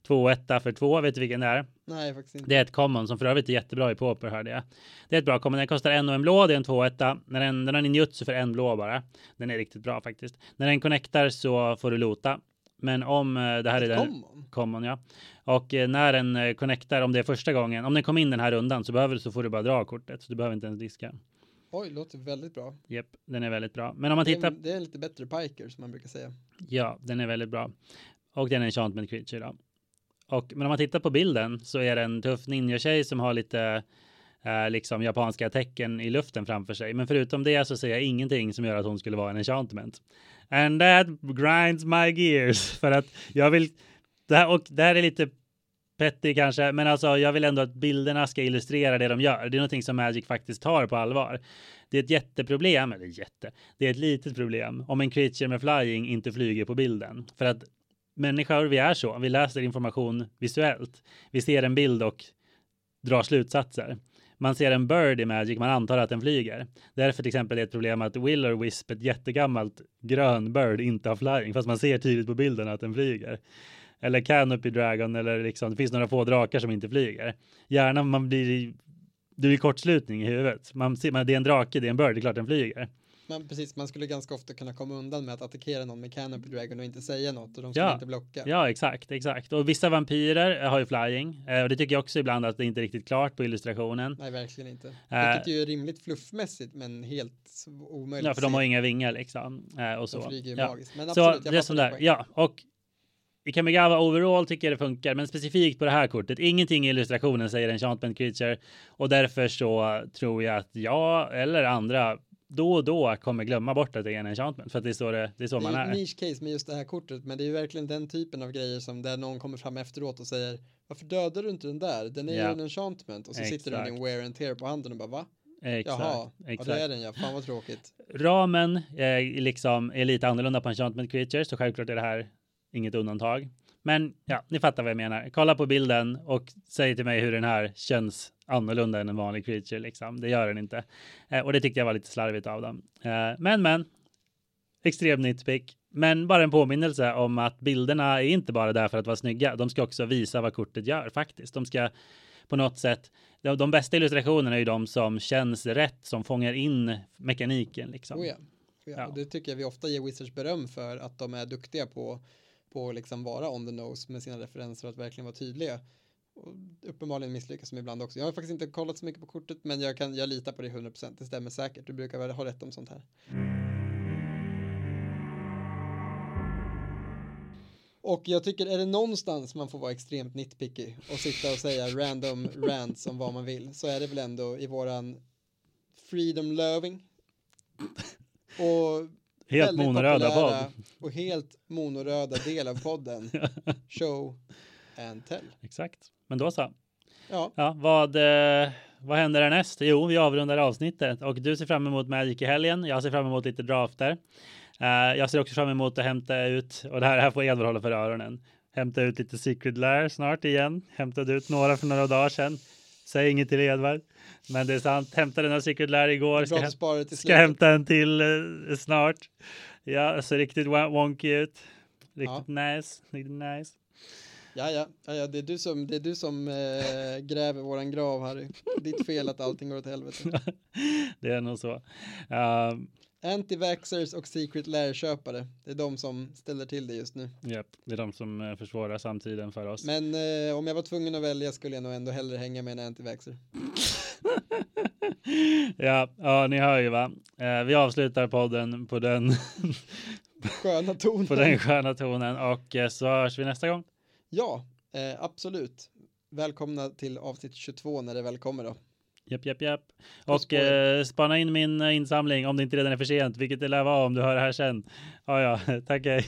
2-1 för 2, vet du vilken det är? Nej, faktiskt inte. Det är ett common som för övrigt är jättebra i Pauper hörde jag. Det är ett bra common, den kostar en och en blå, det är en 2-1. När den, den har ninjutsu för en blå bara. Den är riktigt bra faktiskt. När den connectar så får du lota. Men om eh, det här är den common. common ja. Och eh, när den eh, connectar, om det är första gången, om den kom in den här rundan så behöver så får du bara dra kortet. Så du behöver inte ens diska. Oj, låter väldigt bra. Japp, den är väldigt bra. Men om man tittar. Det är, det är lite bättre piker som man brukar säga. Ja, den är väldigt bra. Och den är en enchantment creature då. Och, men om man tittar på bilden så är det en tuff ninja-tjej som har lite eh, liksom japanska tecken i luften framför sig. Men förutom det så ser jag ingenting som gör att hon skulle vara en enchantment. And that grinds my gears. För att jag vill, det här, och det här är lite petty kanske, men alltså jag vill ändå att bilderna ska illustrera det de gör. Det är någonting som Magic faktiskt tar på allvar. Det är ett jätteproblem, eller jätte, det är ett litet problem om en creature med flying inte flyger på bilden. För att människor, vi är så. Vi läser information visuellt. Vi ser en bild och drar slutsatser. Man ser en bird i Magic, man antar att den flyger. Därför till exempel är ett problem att Willer Wisp, ett jättegammalt grön bird, inte har flying, fast man ser tydligt på bilden att den flyger. Eller Canopy Dragon, eller liksom, det finns några få drakar som inte flyger. Gärna man blir, det blir kortslutning i huvudet. Man ser, det är en drake, det är en bird, det är klart den flyger man, precis, man skulle ganska ofta kunna komma undan med att attackera någon med Canopy Dragon och inte säga något och de skulle ja. inte blocka. Ja, exakt, exakt. Och vissa vampyrer har ju flying eh, och det tycker jag också ibland att det inte är riktigt klart på illustrationen. Nej, verkligen inte. Uh, Vilket ju är rimligt fluffmässigt, men helt omöjligt. Ja, för de har inga vingar liksom och så. De flyger ju ja. magiskt. Men absolut, så det är där. Ja, och i Kamigawa overall tycker jag det funkar, men specifikt på det här kortet. Ingenting i illustrationen säger enchantment creature och därför så tror jag att jag eller andra då och då kommer glömma bort att det är en enchantment för att det är så, det, det är så det man är. Det är niche case med just det här kortet, men det är ju verkligen den typen av grejer som där någon kommer fram efteråt och säger varför dödar du inte den där? Den är ja. ju en enchantment och så Exakt. sitter den i en wear and tear på handen och bara va? Exakt. Jaha, Exakt. ja det är den ja, fan vad tråkigt. Ramen är liksom är lite annorlunda på enchantment creatures så självklart är det här inget undantag. Men ja, ni fattar vad jag menar. Kolla på bilden och säg till mig hur den här känns annorlunda än en vanlig creature liksom. Det gör den inte. Eh, och det tyckte jag var lite slarvigt av dem. Eh, men, men. Extrem nitpick. Men bara en påminnelse om att bilderna är inte bara där för att vara snygga. De ska också visa vad kortet gör faktiskt. De ska på något sätt. De, de bästa illustrationerna är ju de som känns rätt, som fångar in mekaniken liksom. Oh ja. Ja. Och det tycker jag vi ofta ger Wizards beröm för att de är duktiga på på liksom vara on the nose med sina referenser och att verkligen vara tydliga. Och uppenbarligen misslyckas de ibland också. Jag har faktiskt inte kollat så mycket på kortet men jag, kan, jag litar på det 100%. Det stämmer säkert. Du brukar väl ha rätt om sånt här. Och jag tycker, är det någonstans man får vara extremt nitpicky och sitta och säga random rants om vad man vill så är det väl ändå i våran freedom loving och helt monoröda podd och helt monoröda del av podden show and tell. Exakt, men då så. Ja, ja vad, eh, vad händer härnäst? Jo, vi avrundar avsnittet och du ser fram emot Magic i helgen. Jag ser fram emot lite drafter. Uh, jag ser också fram emot att hämta ut, och det här, här får Edvard hålla för öronen, hämta ut lite Secret Lair snart igen. Hämtade ut några för några dagar sedan. Säg inget till Edvard. Men det är sant. Hämtade den Secret Lair igår. Ska, häm ska hämta en till uh, snart. Ja, så riktigt wonky ut. Riktigt ja. nice. Riktigt nice. Ja, ja, ja, det är du som, det är du som äh, gräver våran grav, Harry. Ditt fel att allting går åt helvete. det är nog så. Uh, Anti-vaxxers och Secret Lair-köpare. Det är de som ställer till det just nu. Japp, det är de som eh, försvårar samtiden för oss. Men eh, om jag var tvungen att välja skulle jag nog ändå hellre hänga med en anti-vaxxer. ja, ja, ni hör ju va. Eh, vi avslutar podden på den sköna tonen. på den sköna tonen och eh, så hörs vi nästa gång. Ja, eh, absolut. Välkomna till avsnitt 22 när det väl kommer då. Japp, japp, japp. Och eh, spana in min insamling om det inte redan är för sent, vilket det lär vara om du hör det här sen. Ja, ja, tack, hej.